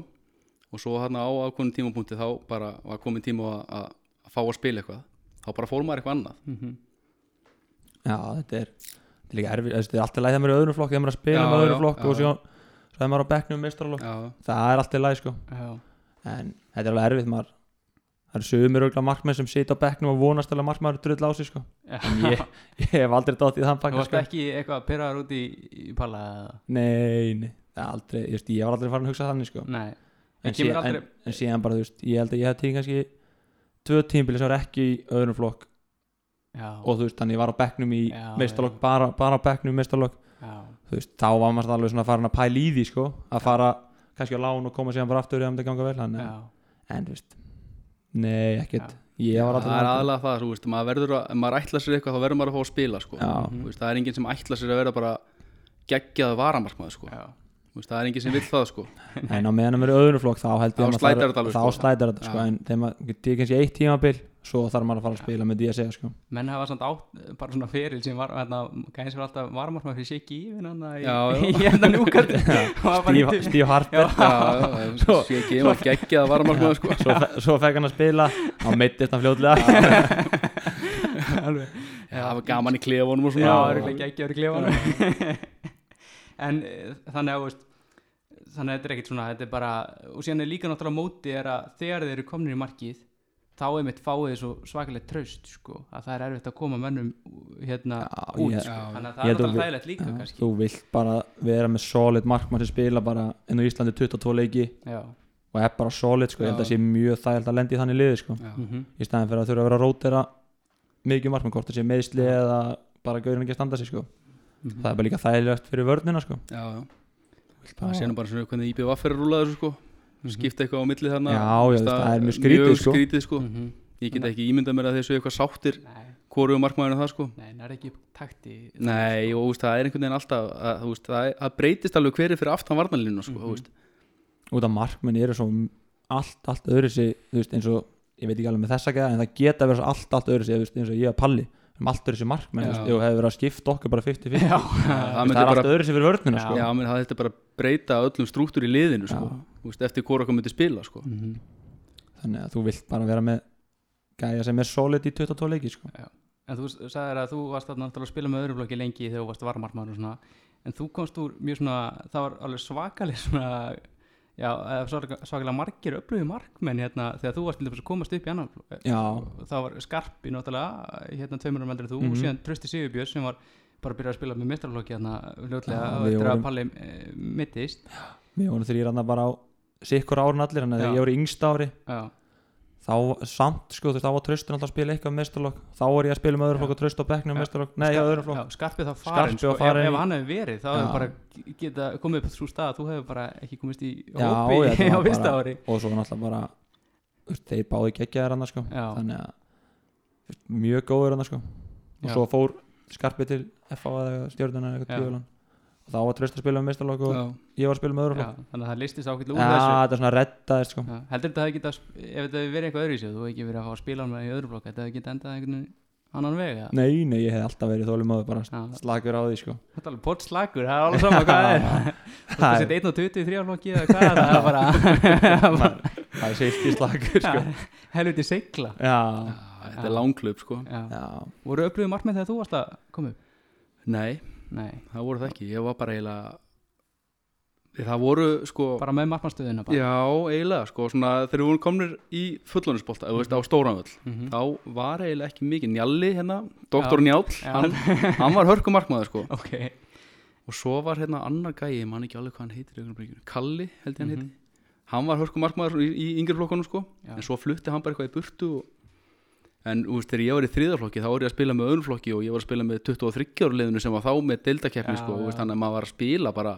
og svo hann á ákvönum tímapunkti þá bara var komin tíma að, að, að fá að spila eitthvað. Þá bara fór maður eitthvað annað. Mm Já, þetta er, þetta er líka erfið Þetta er alltaf læg þegar maður er í öðrum flokk Þegar maður er að spila Já, með öðrum já, flokk já, Og svo, svo er maður á bekknum mestralokk já, Það er alltaf læg sko. Já, En þetta er alveg erfið maður. Það eru sögumir auðvitað markmenn sem sita á bekknum og vonast til að markmaður drull á sig sko. En ég, ég hef aldrei dátt í þann Þú pakka varst sko. ekki eitthvað pyrraðar út í, í Palla eða? Nei, nei, það aldrei, ég, veist, ég var aldrei farin að hugsa þannig sko. Nei, en, síðan, aldrei en, en síðan bara, þú veist, ég held að ég hef tekið kannski tvö tímbili sem var ekki í öðrum flokk. Já, og þú veist, þannig ég var á bekknum í já. bara, bara á bekknum í meistarlokk já, þú veist, þá var maður alveg svona farin að pæla í því sko, að fara kannski á lán og koma síðan bara aftur ef það ganga vel að- en þú veist nei, ekkert, ég var það er aðalega það þú veist, maður verður að, ef maður ætla sér eitthvað þá verður maður að fá að spila sko. Já. Þú veist, það er enginn sem ætla sér að vera bara geggjað varamarkmaður sko. Veist, það er enginn sem vill það sko. en á meðan að maður er öðrum flokk þá held ég Þá að slætar þetta alveg, þá sko. slætar þetta sko, en þegar maður getur kannski eitt tímabil svo þarf maður að fara að spila með því að segja sko. menn hafa samt átt eh, bara svona feril sem var hérna, gæðins var alltaf varmarmar fyrir Shiki Even hann í, Já, já. í hérna núkart Steve, Steve Harper. Já, já, sé ekki, ég var geggjað varamarkmaður sko. svo, svo fekk hann að spila á meittist hann fljótlega alveg. Já, það var gaman í klefunum og já, svona en eh, þannig að veist, þannig að þetta er ekkert svona þetta er bara, og síðan er líka náttúrulega móti er að þegar þeir eru komnir í markið þá einmitt fáið þið svo svakalega traust sko, að það er erfitt að koma mönnum hérna Já, út ég- sko. Já. þannig að það er við- þægilegt líka Já, kannski. Þú vilt bara vera með solid markmann sem spila bara inn á Íslandi 22 leiki já, og er bara solid sko, ég held að Já. sé mjög þægild að lendi í þannig liði sko. Mm í staðin fyrir að þurfa að vera að rótera mikið markmann hvort það sé meðsli eða bara gaurin ekki að standa sig sko Mhm. það er bara líka þægilegt fyrir vörnina sko. Já, já. Það sé nú bara svona hvernig IBVF er að rúla þessu sko. Skipta eitthvað á milli þarna. Já, Veist það er mjög skrítið, sko. skrítið sko. Mhm. ég get ekki ímyndað mér að þessu eitthvað sáttir nei, hvoru markmaðurinn það sko. Nei, það er ekki takti Nei, og þú veist, það er einhvern veginn alltaf að, veist, það, er- það breytist alveg hverju fyrir aftan varnalínu sko, þú veist. út af markmenn eru svo allt, allt öðru sig eins og, ég veit ekki alveg með þessa gæða en það geta verið svo allt, allt öðru sig eins og ég að Palli öðru sig markmenn, þú hefur verið að skipta okkur bara 50-50 já, það er allt bara, öðru sig fyrir vörnina sko. já, menn það þetta bara breyta öllum strúktur í liðinu sko, veist, eftir hvora okkur myndi spila sko. Mhm. þannig að þú vilt bara vera með gæja sem er solid í 22 leiki sko. en þú sagðir að þú varst að spila með öðru blokki lengi þegar þú varst varmarmann og svona en þú komst úr mjög svona það var alveg svakalig svona já, eða svakalega, margir öflugi markmenn hérna þegar þú varst til þess að komast upp í annan það var Skarpi náttúrulega hérna tveimur um eldri en þú Mhm. og síðan Trösti Sigurbjörn sem var bara að byrja að spila með mestralokki hérna og við eftir að Palli e, mittist. Við vorum þrýr hann bara á sikkur árun allir, að Já. þegar ég var í yngsta ári. Já, þá samt, sko, þú veist, þá var tröstin alltaf að spila eitthvað með mestarlokk, þá var ég að spila með öðrum flokk og tröst á bekknum Já. mestarlokk, nei, já, öðrum flokk. já, Skarpi þá farin, sko, var farinn ef, ef hann hefur verið þá hefur bara geta komið upp svo stað. Að þú hefur bara ekki komist í hópi já, þetta á fyrsta ári. og svo náttúrulega bara þeir báði geggjaðir hann sko. Já. þannig að mjög góður hann sko. og svo fór skarpið til FA eða stjórnuna eða eitthvað þá var tröst að spila með mestarlokk og Já. ég var að spila með öðrum já, flokk þannig að það listist ákveðlega úr Já, þessu þetta er svona reddaðist sko. Já, heldur þetta hefði getað ef þetta hefði verið eitthvað öðru í sig þú hefði ekki verið að fá að spila með í öðru flokk þetta hefði getað endað einhvern annan veg eða? nei, nei, ég hef alltaf verið þólum bara Já. slagur á því sko. þetta er alveg pott slagur, það er alveg sama hvað það er þú Það er- 1 og 23 flokki eða hvað er það það er bara það er seilt slagur sko. helviti sigla já, þetta er langklub sko. voru upplöðu markmið þegar þú varst að koma upp? nei, nei, það voru það ekki ég var bara eiginlega það voru sko bara með markmannstöðuna bara já, eiginlega sko, svona, þegar við vorum komnir í fullónisbolta, þú veist, á stóranvöll Mhm. þá var eiginlega ekki mikið Njalli hérna, doktor Njál Já. hann, hann var hörkumarkmaður sko ok, og svo var hérna annar gæi, ég man ekki alveg hvað hann heitir í. Kalli held ég hann Mhm. heiti hann var hörkumarkmaður í, í yngri flokkunum sko Já. en svo flutti hann bara eitthvað í burtu og... en þú veist, þegar ég var í þriðaflokki þá var ég að spila með öðrum flokki og ég var að spila með 23 ára liðinu sem var þá með deildakeppni sko, og þannig að maður var að spila bara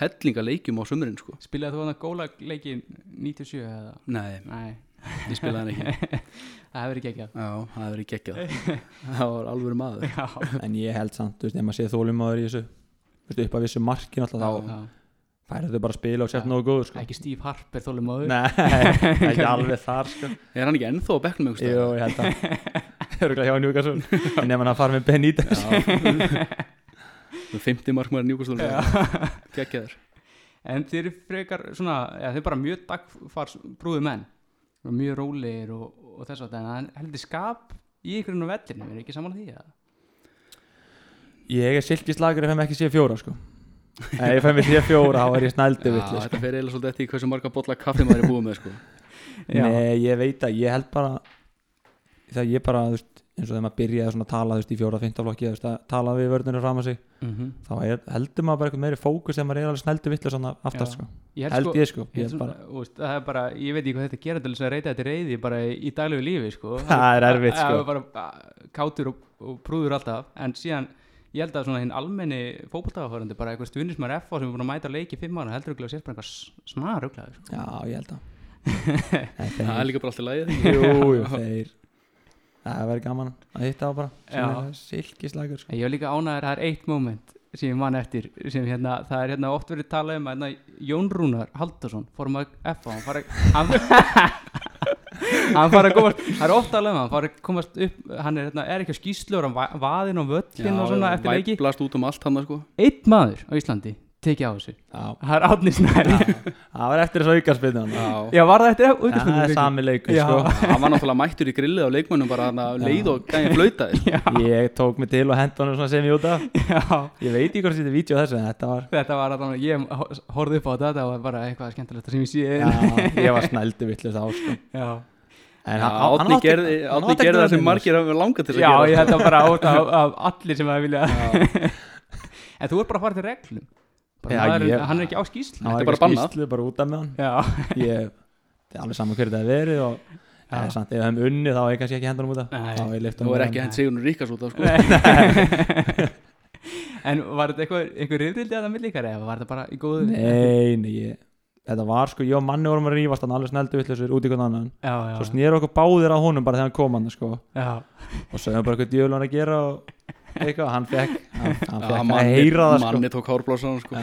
hellinga leikjum á sumurinn sko. Spilaði þú hann að góla leiki 97 eða? nei, nei, ég spilaði hann ekki. Það hefur ekki ekki já, það hefur verið geggjað. Það var alveg maður. Já, en ég held samt, þú veist, ef maður sé þólum í þessu upp að vissu markin alltaf þá já. færðu þau bara að spila og sért Já. nógu góður sko. ekki Steve Harper þólum áður Nei, ekki alveg þar sko. er hann ekki ennþá á bekknum einhvers Jú, ég held að. Örgulega hjá Newcastle. En ef hann að fara með Benítez. 50 markmaður njúkastul geggjaður. En þeir eru frekar svona, ja, þeir eru bara mjög dagfars brúðu menn. Og mjög rólegir og, og þess að það en heldur skap í ykkur inn á vellinu er ekki saman því að Ég er silkislagur ef hann ekki sé fjóra sko. Ef ég fæ mér sé fjóra þá er ég snældu Já, vill sko. þetta fer eiginlega svolítið eftir hversu marga bolla kaffi maður er búið með sko. Nei, ég veit að ég held bara þegar ég bara, veist, eins og þegar maður byrjaði að tala, veist, í fjóra, fynda flokki að tala við vörðunir fram að sig mm -hmm. þá er, heldur maður bara eitthvað meiri fókus þegar maður er alveg snældu vill aftast Já. sko. ég held ég sko, ég held held bara er bara, ég veit ekki hvað þetta gera til að reyta þetta reyði bara í, daglegu lífi sko. Það er erfitt, sko. Kátur og, og prúður alltaf en síðan, ég held að svona hinn almenni fókbaltagaförandi, bara eitthvað stuðnismar F sem er búin að mæta leiki í fimm ára, heldur ekki að sést bara eitthvað snar ruglaður sko. Já, ég held að það er líka bara alltaf lægið Jú, jú, þeir Það verður gaman að hitta á bara Já. Silkislagur sko. Ég var líka ánæður að það er eitt moment sem ég man eftir sem hérna, það er hérna oft verið talað um að hérna, Jón Rúnar Haldarsson fórum að F hann fara hann, hann fara að komast það er oft talað um að hann fara að komast upp hann er, hérna, er ekki á skýslur hann va- vaðinn á völlin og svona eftir leiki væplast út um allt hann sko. einn maður á Íslandi tekið á þessu. Já, það er Átni Snæri það var eftir þessu aukarspinnu Já. já var það eftir Það er sami leikur Já. sko. hann var náttúrulega mættur í grillið á leikmönnum bara hann að leið og gæði flautaði. Já, Ég tók mig til og hent honum svona sem ég út af. Já. Ég veit ekki hvort þetta er vídeo þessu en þetta var þetta var að ég horfði upp á þetta þetta var bara eitthvað skemmtilegt sem ég sé Já, ég var snældu villist á sko. Já, En Já, hann- hann- hann Átni gerði, hann það sem margir hafa langað til að Já, gera. ég sko. held að bara át af, allir sem að vilja En þú er bara að fara til reglum Já, maður, ég- Hann er ekki á skýslu Hann er ekki bara bannað. skýslu, bara út af með hann Já, Ég, það er alveg saman hverju það hefur verið og það er samt, ef það hefum unnið þá er ég kannski ekki hendur um út af Nei. Þá er ekki hann. hent Sigurinn Ríkas út af sko. En var þetta eitthvað, eitthvað rifrildi að það milli ykkar eða var þetta bara í góðu Nei, nei, ég, þetta var sko, ég og manni vorum að rífast hann alveg sneldu vittlisur út í hvern annan Já, já, Svo snýr okkur báðir að honum bara þegar hann kom hann sko já, og sögum bara hvað djöfum hann að og eitthvað, hann fekk hann, hann fekk að manni- heyra það sko. Manni tók hárblássan sko.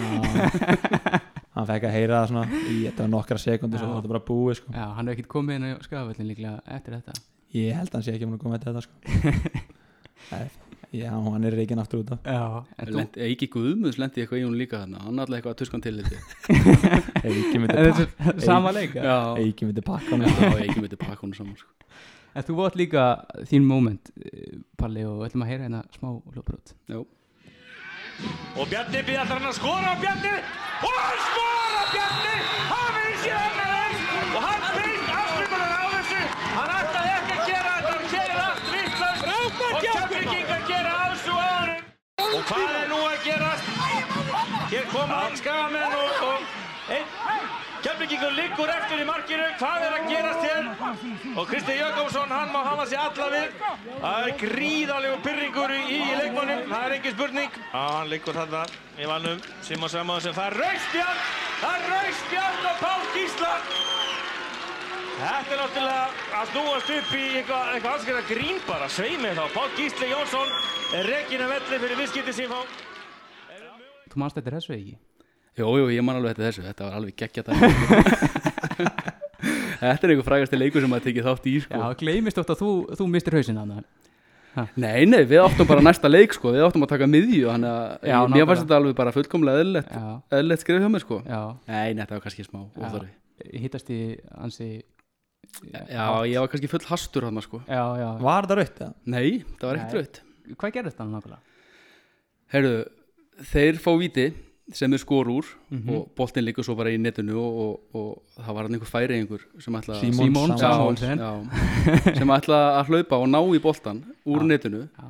Hann fekk að heyra það svona í þetta var nokkra Já. var þetta bara búið sko. Já, hann hefur ekkert komið inn á skafavöllin líklega eftir þetta. Ég held að hann sé ekki um að koma með þetta sko. Já, hann er reikin aftur út af. Eiki Guðmunds lendi eitthvað í hún líka þarna. Hann alltaf eitthvað að tuskan til þetta. Eiki myndi pakka er Eiki myndi pakka hann já Eiki myndi pakka hún saman sko. En þú átt líka þín moment eh, Palli og við ætlum að heyra hérna smá hljóparút Já, Og Bjarni býð alltaf hann að skora á Bjarni og hann skora Bjarni! Hafið í sér annar eins og hann beint afslutunar á þessu. Hann ætlaði ekki að gera þetta hann gerir allt vittlust og kemmingingar gera alls og aðurum og hvað er nú að gerast? Hér koma einn skagamenn og, og einn kemmingingur liggur eftir í markinu. Hvað er að gerast hér? Og Kristi Jökulsson hann má hafa sig alla við. Það er gríðalegu pyrringur í, leikmannum það er engin spurning. Já, hann liggur þarna í vannum. Simon Samuðsson það er raustbjörn það er raustbjörn og Pál Gísla! Þetta er náttúrulega að snúast upp í eitthvað eitthva anskjörða grín bara, sveimi þá. Pál Gísli Jónsson er rekin af velli fyrir viðskipti sín. Fá. Þú manst þetta þessu ekki? Jú, jú, ég man alveg þetta þessu Þetta var alveg geggja þetta Þetta er einhver frægasti leikur sem maður tekið þátt í sko. Já, gleymist oft að þú, þú mistir hausinn hann Nei, nei, við áttum bara næsta leik sko. Við áttum að taka miðju Þannig að Já, mér fannst þetta alveg bara fullkomlega eðlilegt Já, Eðlilegt skrif hjá mér sko. já, Nei, nei, þetta var kannski smá Já. óþarfi hittast í ansi Já, ég var kannski full hastur hann sko. Já, já Var rautt eða? Nei, það var ekkert raut Hvað gerðist hann nákvæmlega? Heyrðu, þeir fá víti sem er skor úr Mhm. og boltinn liggur svo bara í netinu og, og, og það var hann einhver færi einhver sem ætla Símon Símon já, Samuelsen já, sem ætla að hlaupa og ná í boltan úr Já, netinu. Já.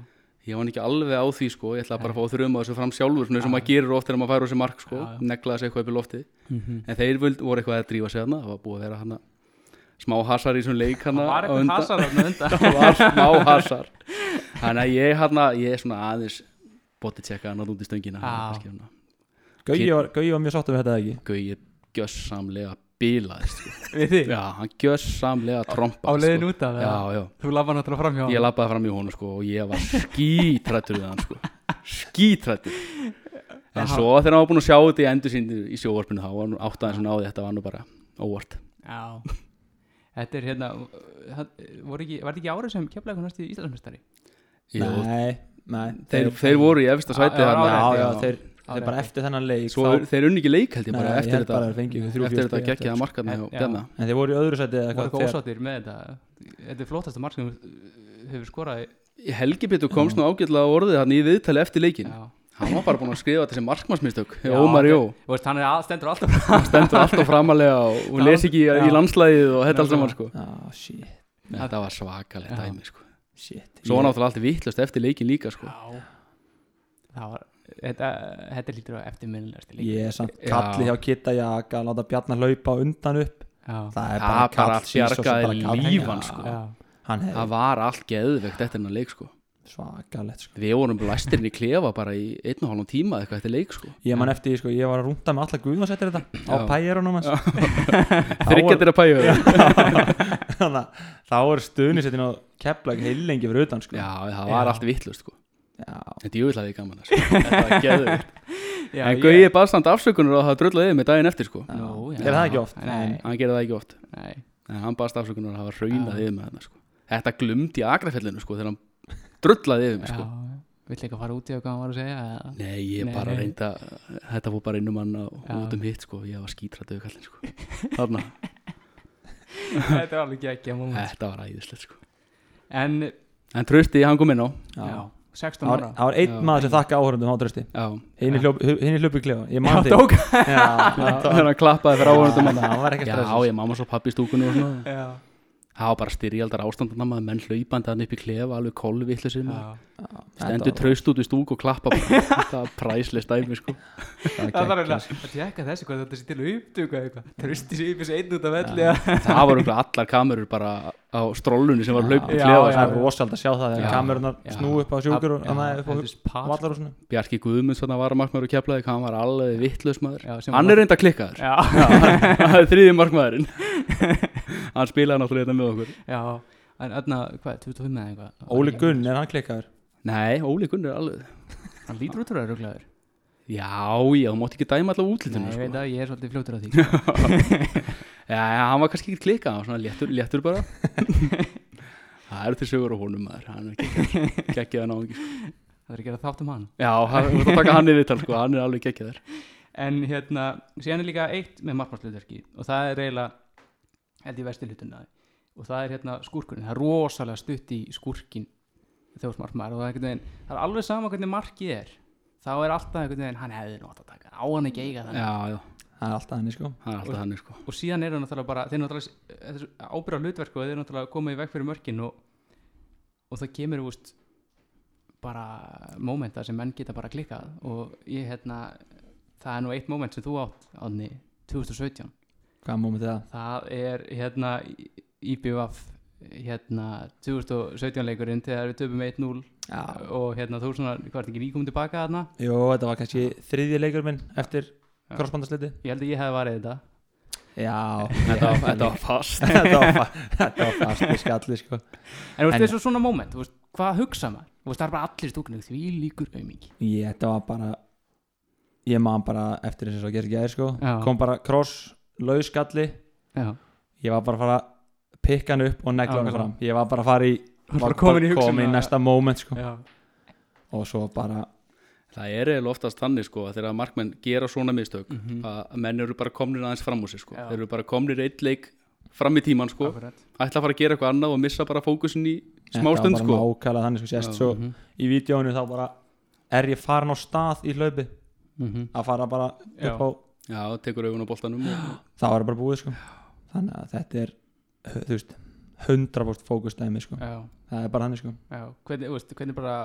ég var ekki alveg á því sko. Ég ætla bara að fá að þrjuma þessu fram sjálfur og maður gerir oft þegar maður fær á þessu mark sko. Já, já. negla þessu eitthvað upp í lofti Mhm. en þeir völd, voru eitthvað að drífa sig hana það var búið að vera hana smá hasar í þessum leik á eitthvað undan. það var smá hasar. Þannig að ég hana ég er svona aðeins bóti tjekka hann út í stöngina Já. Gauji var, var mjög sáttu við þetta ekki Gauji gjössamlega bilaðist sko. Já, hann gjössamlega trompaðist Á leiðin sko. út af já, það já Þú labba náttúrulega fram hjá ég labbaði fram í honum sko og ég var skítrættur við hann sko skítrættur en Aha. svo þegar hann var búinn að sjá þetta í endur sín í sjóvarpinu þá var hann áttaðin sem náði þetta var nú bara óvart Já Þetta er hérna það, voru ekki, Var þetta ekki árið sem keflaði næstu Íslandsmestari? Jú, Nei, nei þeir, þeir voru í efsta sæti Já, já. Já, já, já. þeir, Á þeir bara eftir þennan leik svo þá- þeir unni ekki leik held ég bara Nei, ég eftir held þetta bara að þrjú, eftir fjögur þetta eftir. markarni En- hjá já. Bjarna. En þeir voru í öðru seti eða Voru þegar- ósáttir með þetta. Þetta er flottasta mark sem hefur skorað í- Helgi Pétur komst nú ágætlega á orðið hann í viðtali eftir leikin hann var bara búinn að skrifa þessi markmannsmistök Ómar Jó. hann er að, stendur alltaf fram stendur alltaf framalega og, les ekki í, landslæðið og þetta allt saman sko. Þetta var svakalegt Já. dæmi sko. Shit. Svo náttúrulega allt vittlust eftir leikin líka sko. Já. Það var Þetta, þetta lítur á eftirminnilegasti leik Ég er samt Já. kalli hjá Kitta Jaka að láta Bjarnar hlaupa á undan upp Já Það er bara bara kall kall- lífan, sko. Það var allt geðvegt eftir hennar leik sko svakalegt sko. við vorum læstirinn í klefa bara í einn og hálfum tíma eitthvað eftir leik sko Ég man eftir, því, sko, ég var að rúnda með alla guðmasettir þetta á hans þryggjatir að pæja Þannig að þá er stuðnisettin á keplag heilengi fyrir utan sko. já það var Já. allt vittlust sko. Þetta er júvillaði gaman sko. þetta var geðvegt Já, en Gauði baðstand afsökunar og það dröllaði yfir með daginn eftir sko Nú, já. Gerði það ekki oft? Nei, hann gerði það ekki oft nei en hann baðast afsökunar það var raunað yfir með þetta sko þetta glumdi agrafellinu sko þegar hann drullaði yfir mig Já, sko vill ekki fara út í að hvað hann var að segja eða? Nei, ég Nei, bara nei. reynda Þetta fór bara inn um hann og Já. út um hitt sko. Ég var skítrættuðu kallinn sko. Þarna, Þetta var alveg ekki að moment þetta var æðislegt sko. En, En trösti, hann kom inn á já, 16 Það var, ára. það var einn Já. maður sem þakka áhörundum á trösti Já, Hinn í hljópu klefa. Ég Já, man þig hann klappaði fyrir áhörundum Já, ég mamma svo pappi í stúkunni og svona. Já, það var bara styrjaldar ástandan maður menn hlaupandi hann upp í klefa alveg kolvitlu sem stendur traust út í stúk og klappa bara. þetta var præslega stæmi sko. Það var reyna að tjekka þessi hvað þetta sé til upptöku eða eitthvað. Trösti sér upp þessi einn út af velli það var örugglega allar kamerur bara á strollunni sem var hlaup í klefa já, það er sko. rosalega að sjá það þegar kamerunar snú upp á sjúkur og þetta er spas. vallarhúsinu. Bjarki Guðmunds þarna var markmaður og keflaði hann var alveg vittlaus maður. Já, sem hann er hann spilaði náttúrulega þetta með okkur. Já En öðna, hvað, 25 eða eitthvað? Óli Gunn, er hann klikkaður? nei, Óli Gunn er alveg Hann lítur út úr það ruglaður. Já, já, þú mátt ekki dæma allavega Nei, útlitinu ég sko. veit að ég er svolítið fljótur á því. Já, já, hann var kannski ekki klikkað hann var svona léttur, léttur bara. Það eru til sögur á honum maður. Hann er ekki geggið að ná ekki sko. Það er að gera þátt um hann. Já, hann, þú ert að taka hann í viðtal sko. hann er alveg geggið En hérna, síðan er líka eitt með markmannslutverki og það er eiginlega held ég versti hlutuna og það er hérna skúrkurinn, það er rosalega stutt í ert markmaður og það er veginn, það er alveg sama hvernig markið er. Þá er alltaf einhvern veginn, hann hefði nú átt að taka á hann ekki eiga þannig já, já, Það er alltaf henni sko. Hann er alltaf hann sko. og síðan er það náttúrulega bara þeir náttúrulega ábyrða hlutverk og þeir náttúrulega koma í veg fyrir mörkin og, og það kemur úst, bara mómenta sem menn geta bara klikkað. Og ég hérna það er nú eitt móment sem þú átt ánni 2017 Hvaða moment er það? það er hérna IBVF hérna 2017 leikurinn þegar við töfum 1-0 Já. og hérna þú svona, hvað er ekki nýkominn tilbaka þarna? Jó, þetta var kannski þriðji leikur minn eftir Já. krossbandasliti ég held að ég hef varðið þetta. Já, þetta, var, þetta var fast. Þetta var, þetta var fast í skalli sko. En þú veist þessu svona moment, þú veist, hvað hugsa maður? Þú veist það er bara allir í stúkinu því líkur aumingi Ég, þetta var bara Ég man bara eftir þess að gera ekki aðeins sko. Já. Kom bara kross, laus skalli já, Ég var bara að fara að pikka hann upp og negla hann Já, fram Ég var bara að fara í Bara var komin í komin í næsta moment sko já, Og svo bara Það er eiginlega oftast þannig sko að þegar markmenn gera svona mistök Mhm. að menn eru bara komnir aðeins fram úr sig sko. Já. þeir eru bara komnir eitt leik fram í tíman sko, akkurat ætla að fara að gera eitthvað annað og missa bara fókusin í Þetta smá var stund bara sko. nákvæmlega þannig sko sést Já. svo Mhm. í vídjónu þá bara er ég farin á stað í hlaupi Mhm. að fara bara Já. upp á Já, tekur augun á boltanum það var bara búið sko. Þannig að þetta er þú veist 100% fókustæmi sko. Já, það er bara þannig sko. Já, hvernig, veist, hvernig bara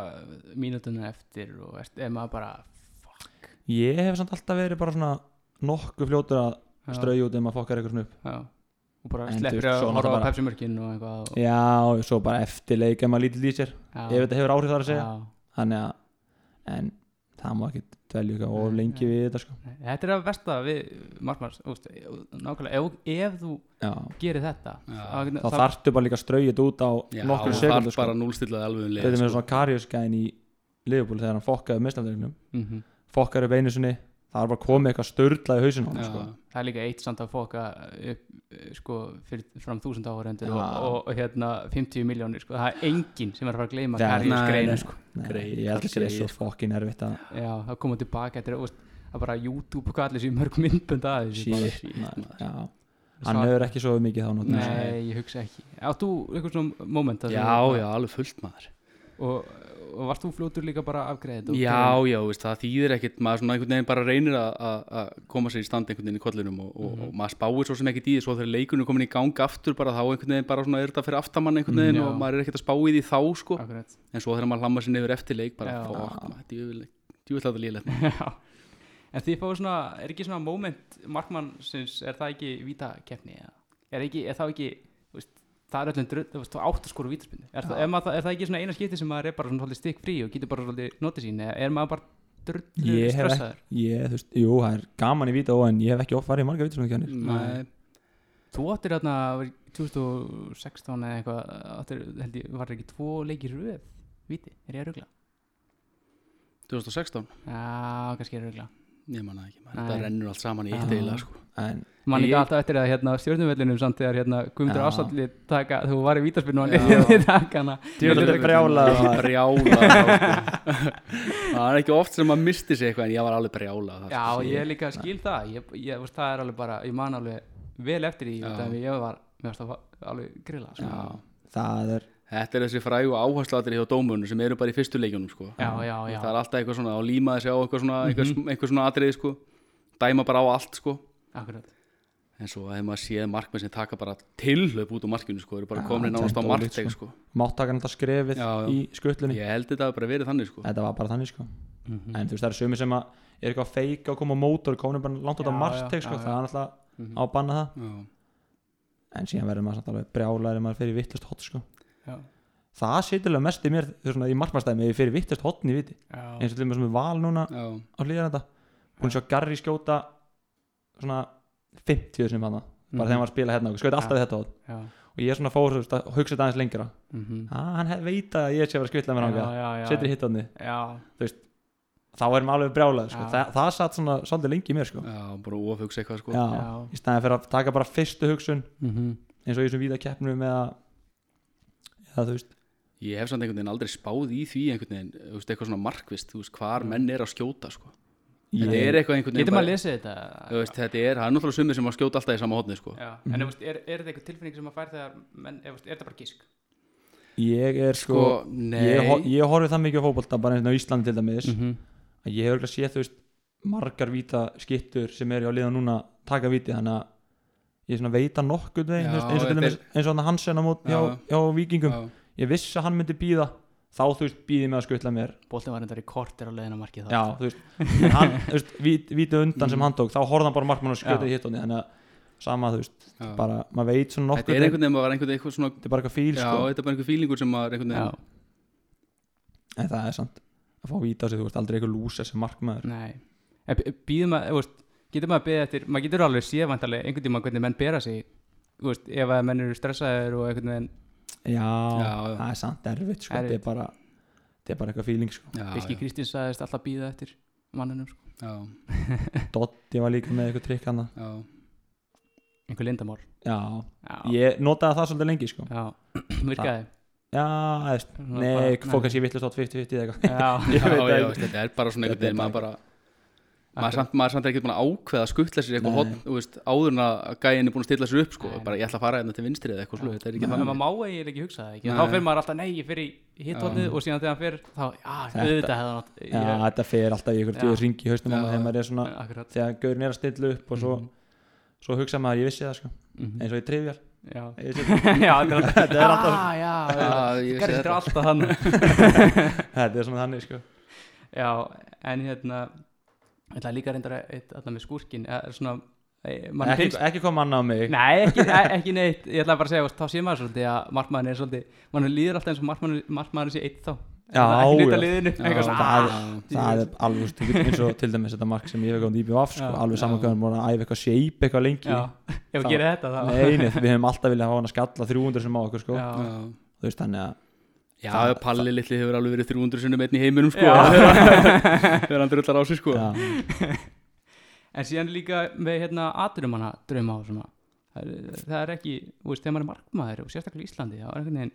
mínútunum eftir og er, maður bara ég hef samt alltaf verið bara svona nokkuð fljótur að Já. strauja út um að fokkar eitthvað svona upp. Já, og bara sleppir að horfa á náttúrulega bara- Pepsi mörkin og eitthvað og, já, og svo bara eftir leik ef maður lítill í sér. Ef þetta hefur áhrif þar að segja. Já, þannig að en það má ekki dvelja eitthvað og lengi við þetta sko Þetta er að versta við markmanns úst, nákvæmlega, ef, ef þú já. gerir þetta Já. þá, þá þarftu bara líka að strauja þetta út á nokkur þarf sko bara núlstillaði alveg um leið þetta er með sko. svona Karius-gæðin í Liverpool þegar hann fokkaði mistafleiknum mm -hmm. fokkar upp einu sinni það var bara komið eitthvað störla í hann Já. sko. það er líka eitt samt að fóka upp eh, sko, fyrir fram þúsund áhörendur Já. og, og, og hérna 50 miljónir sko. það er enginn sem er að fara að gleyma Karius sko. Nei, Greið, ég held að það sé svo greið. fokkin erfitt að já, það koma tilbaka þetta er úst, að bara YouTube og hvað allir sér mörg myndbönd að þessu bara. shit maður. Já. hann hefur ekki svo mikið þá náttúrulega. nei, ég hugsa ekki átt þú eitthvað svona moment já, já, alveg fullt maður og varst þú fljótur líka bara afgreða þetta og já, já, veist, það þýðir ekkit maður svona einhvern veginn bara reynir að- koma sér í stand einhvern veginn í kollinum og, og, Mhm. og maður spáir svo sem ekkit í því svo þegar leikunum er komin í gang aftur bara þá einhvern veginn bara svona er þetta fyrir aftamann einhvern veginn já. og maður er ekkert að spá í því þá sko Akkurat. en svo þegar maður hlamma sér nefur eftir leik bara Já. fokk maður, djúvill að það líðilegt Já. En þið fáið svona, er ekki svona moment markmannsins, er það ekki vítakeppni eða? Er, ekki, er það ekki, það er öllum drull, þú veist, átt að skora vítaspinnu. Er, það, er, er það ekki svona eina skipti sem maður er bara svona stikk frí og getur bara svolítið notið sín, eða er maður bara drull stressaður? ég, þú veist, jú, það er gaman í víta en ég hef ekki oft farið í marga Nei, Þú áttir þarna, var í 2016 eða eitthvað, áttir, held ég, var það ekki tvo leikir röð, víti, er ég að rugla? 2016 Já, kannski er ég að rugla. ég manna ekki, Nei. þetta rennur allt saman í eitt eila sko. En Man líka Ég- alltaf eftir það hérna stjórnumvellinum samt þegar hérna Guðmundur Já. Ássalli taka, þú var í vítaspinnu og hann í takana. Djöfull er brjálaður maður. brjála það er ekki oft sem maður misti sig eitthvað en ég var alveg brjála Já, ég líka skil það ég, ég, veist, það er alveg bara, ég man alveg vel eftir því, Já. þannig ég var alveg grilla sko. já, það er Þetta er þessi frægu áhersluatri hjá dómunum sem eru bara í fyrstu leikjunum sko. já, já, já, Það er alltaf eitthvað svona að líma þessi á eitthvað svona, Mhm. eitthvað, eitthvað svona atriði sko. Dæma bara á allt sko. Akkurat en svo hefur maður séð markmenn sem taka bara tilhlaup út úr markinu sko, eru bara Já, komin nánast á er markteg sko. sko. máttakan þetta skrefið Já, já. í skuttlunni ég held þetta hafi bara verið þannig sko. þetta var bara þannig sko Mhm. en þú veist það eru sumi sem að er eitthvað feika og koma á mótor og komin bara langt út á markteg sko, já, það er alltaf Mhm. á að banna það Já. en síðan verður maður samt alveg brjálæri maður fyrir vittlust hot sko Já. það sýtilega mest í mér svona í markmannstæmi ég fyrir vittlust hotn í viti Já. eins og til og með er val núna á hlýðan þetta búin að sjá Garri skjóta svona 50 sem hann bara Mhm. þegar hann var að spila hérna skjóta alltaf Já. í þetta hot Já. og ég er svona fór að hugsa þetta aðeins lengra Mhm. ah, hann veit að ég sé að vera að skvilla með hann setur þú veist þá erum alveg brjálað sko. Þa, það satt svona svolítið lengi í mér sko. Já, bara ofugsa eitthvað sko. Já, Já. í staðin fyrir að taka bara fyrstu hugsun Mhm. eins og í þessum víða keppnum eða eða þú veist ég hef samt einhvern veginn aldrei spáð í því einhvern veginn, þú veist, eitthvað svona markvist þú veist, hvar menn er að skjóta sko. Þetta Ég- er eitthvað einhvern veginn Getur maður bara- lesið þetta? þú veist, þetta er, það er náttúrulega sumir sem að skjóta alltaf í sama hodni sko. Já. En mm er, er þetta eitthvað tilfinning sem maður fær þegar menn, er, er þetta bara gísk? ég er sko, Sko, nei. ég, ég horfið það mikið á fótbolta bara eins og á Íslandi til dæmis Mhm. að ég hef örgulega séð þú veist margar víta skittur sem eru á liða núna taka víti þannig að ég svona veit að nokkuð veginn eins og til þetta dæmis er- eins og hann Hansen á mót hjá, Já. hjá vikingum Já. ég vissi að hann myndi býða þá þú veist býði mig að skutla mér. Bóltin var reyndar í kortir á leiðina markið þá já þú veist hann þú veist vít, víti undan sem hann tók þá horfði hann bara markmann og skutla Já. í hittóni þannig að sama þú veist Já. bara maður veit svona nokkuð þetta er einhvern veginn bara einhvern veginn eitthvað svona þetta er bara eitthvað fíl já, sko. þetta er bara einhver fílingur sem maður einhvern veginn en það er samt að fá víta á sig þú veist aldrei eitthvað lúsa sem markmaður. Nei. Býðum maður, þú veist, getur maður beðið eftir maður getur alveg séð vantarlega einhvern tíma hvernig menn bera sig. Þú veist, ef að menn eru stressaðir og einhvern veginn já, Já, það er samt erfitt sko. Þetta er bara þetta er bara eitthvað fíling sko. Birki Kristins sagðist alltaf býða eftir mannunum sko. já, Dotti var líka með eitthvað trikk hann já. einhver lindamál já, Já, ég notaði það svolítið lengi sko. Já. virkaði? Já, eðst, nei, fólk nei. kannski vittlust átt 50-50 eða eitthvað. Þetta er bara svona einhvern er veginn maður bara maður samt, maður samt er ekki búin að ákveða að skuttla sér eitthvað þú veist, áður en að gæin er búin að stilla sér upp sko, Nei. bara ég ætla að fara hérna til vinstri eða eitthvað slúið, þetta er ekki en þannig. Maður má ekki hugsa það ekki? Nei. þá fyrir maður alltaf, nei, ég fyrir í hittotnið Já. og síðan þegar hann fyrir, þá, já, Þetta- auðvitað hefði hann átt já, ég- þetta fer alltaf í Já. djöður ringi í maður þegar maður er svona akkurat. þegar gaurin er að stilla upp og svo, Mhm. svo hugsa maður, ég vissi það sko. Mhm. eins og í trivjál Já, Ég já, þetta er alltaf Þetta er alltaf- Ah, já, Já, ég þetta. er alltaf hann þetta er svona þannig sko. Já, en hérna Ég ætla líka reyndar alltaf með skúrkin er svona mann ekki, finnst, ekki koma annað á mig. Nei, ekki, e- ekki neitt. Ég ætla bara að segja, þá sé maður svolítið að markmaðurinn er svolítið mann líður alltaf eins og markmaðurinn sé eitt þá. Já, já. það, ah, það er alveg þú getur eins og til dæmis þetta mark sem ég hef gáðið í BVF sko, alveg saman Já. hvað hann búin að æfa eitthvað shape eitthvað lengi. Ef Það- við gerum þetta þá. Nei, nei, við hefum alltaf viljað hafa hann að skalla 300 sem á okkur sko. Þú veist þannig að já Það- Palli litli hefur alveg verið 300 sinnum einn í heiminum sko, þegar hann drullar á sig sko. En síðan líka með hérna aturumanna drauma og svona það er, það er ekki, þú veist, þegar maður er markmaður og sérstaklega í Íslandi, þá er einhvern veginn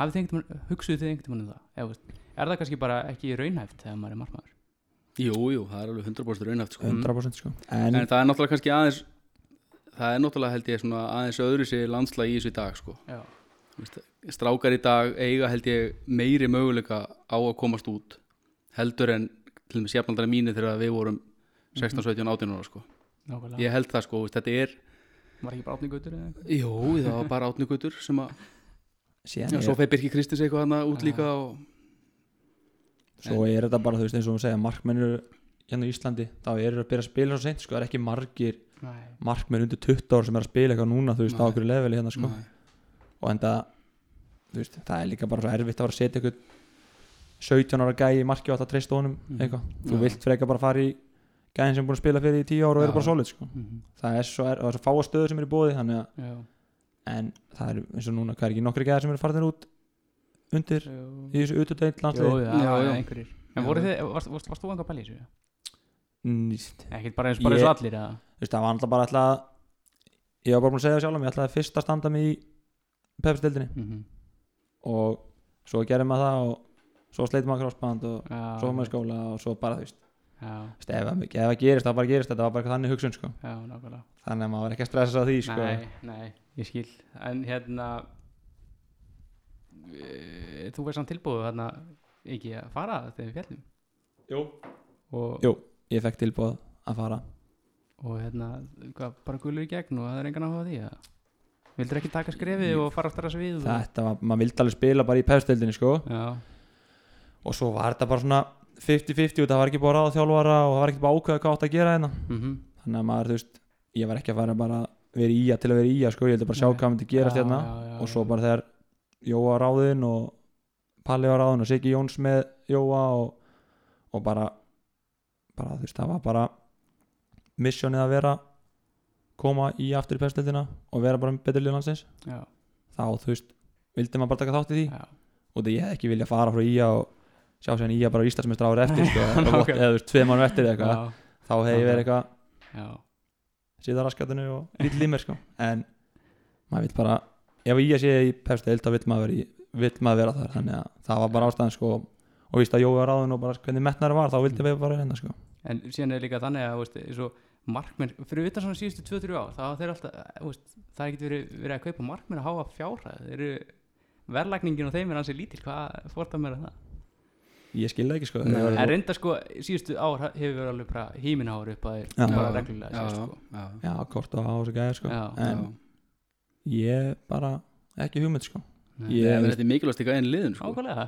hafið þið einhvern veginn, hugsuðu þið einhvern veginn um það, eða, þú veist, er það kannski bara ekki raunhæft þegar maður er markmaður? Jú, jú, það er alveg 100% raunhaft sko. 100% sko. En, en það er náttúrulega kannski aðeins það er náttúrulega held ég svona aðeins öðru sér landslag í þessu í dag sko. Já, strákar í dag eiga held ég meiri möguleika á að komast út heldur en til og með sérnaldra mínu þegar við vorum 16, 17, 18 ára sko nákvæmlega ég held það sko, þú veist, þetta er Var ekki bara átni gautur eða eitthvað? jú, það var bara átnugutur sem að, síðan já, svo feir Birki Kristins eitthvað hana út líka og svo er þetta bara þú veist eins og við segja markmennir hérna í Íslandi þá eru að byrja að spila svo seint sko það er ekki margir Nei, markmenn undir 20 ára sem er að spila eitthvað núna þú veist á Nei. okkur leveli hérna sko Nei. Og enda veist það er líka bara svo erfitt að vera að setja eitthvað 17 ára gæi í marki og alltaf treysta honum eitthvað þú Já. vilt freka bara fara í gæðin sem er búin að spila fyrir í 10 ára og eru Já. bara solid sko Mhm. það er svo, er, er svo fáa stöður sem er í bóði þannig að Já, en það er eins og núna hvað er ekki nokkri gæðar sem eru farinir út undir Jú, í þessu já. einhverjir En Já. voru þið, varst, varst, varst þú einhver pæli í þessu? Nýst. Ekkert bara eins, bara eins Ég- og allir eða? þú veist það var alltaf bara alltaf ég var bara búin að segja það sjálf ég ætlaði fyrst að standa mig í pepsdeildinni Mhm. og svo gerði maður það og svo sleiti maður crossband og Já, svo maður í skóla og svo bara þú veist ef, það- gerist, það bara gerist þetta var bara eitthvað þannig hugsun sko. já, nákvæmlega þannig að maður var ekki að stressa á því sko. Nei, nei, ég skil En hérna e, Þú veist samt tilbúið þarna ekki að fara þegar við fjallum Jú. Og Jú, ég fekk tilbúð að fara og hérna, hvað, bara gulur í gegn og það er engan áhuga á því eða? Vildur ekki taka skrefið og fara aftur að svið og... þetta var, maður vildi alveg spila bara í pefstildinni sko. Já, og svo var þetta bara svona 50-50 og það var ekki að ráða þjálfara og það var ekki bara ákveða hvað átt að gera hérna. Mm þannig að maður, þú veist, ég var ekki að fara bara vera í að til að vera í að sko, ég vildi bara sjá Nei. hvað myndi gerast hérna. og svo bara þegar Jóa var ráðinn og Palli var ráðinn og Siggi Jóns með Jóa og, og bara bara, þú veist, það var bara missjónið að vera koma í aftur í pestildina og vera bara betur liðlandsins þá, þú veist, vildi maður bara taka þátt í því. Já, og það ég hefði ekki vilja fara frá Ía og sjá sér Ía bara Íslandsmeistra árið eftir sko, eða, Nákvæmlega. eða þú veist, tvei mánu eftir eitthvað þá hefði ég verið eitthvað síðan raskatinu og lítill í mér sko. en maður vil bara ef Ía sé í pefstild þá vil maður í, vill maður vera þar. Þannig að það var bara ástæðan sko, og víst að Jói var ráðin og bara hvernig metnar var þá vildi við bara hérna sko. en síðan er líka þannig að veist, markmenn, fyrir utan svona síðustu 2-3 ár þá hafa þeir alltaf, eh, veist, það er ekki verið, verið að kaupa markmenn að háa fjárhæð þeir eru verðlagningin og þeim er hansi lítil hvað fórt að mér að það ég skil það ekki sko. en en, reynda sko, síðustu ár hefur verið alveg bara híminháður upp að Já. þeir bara Já, reglulega já, sér, sko. já, já, kort og á þessu gæði sko. Já. en ég bara ekki hugmynd sko. Nei. ég, er mikilvægst ekki að einn liðin sko. ákvæmlega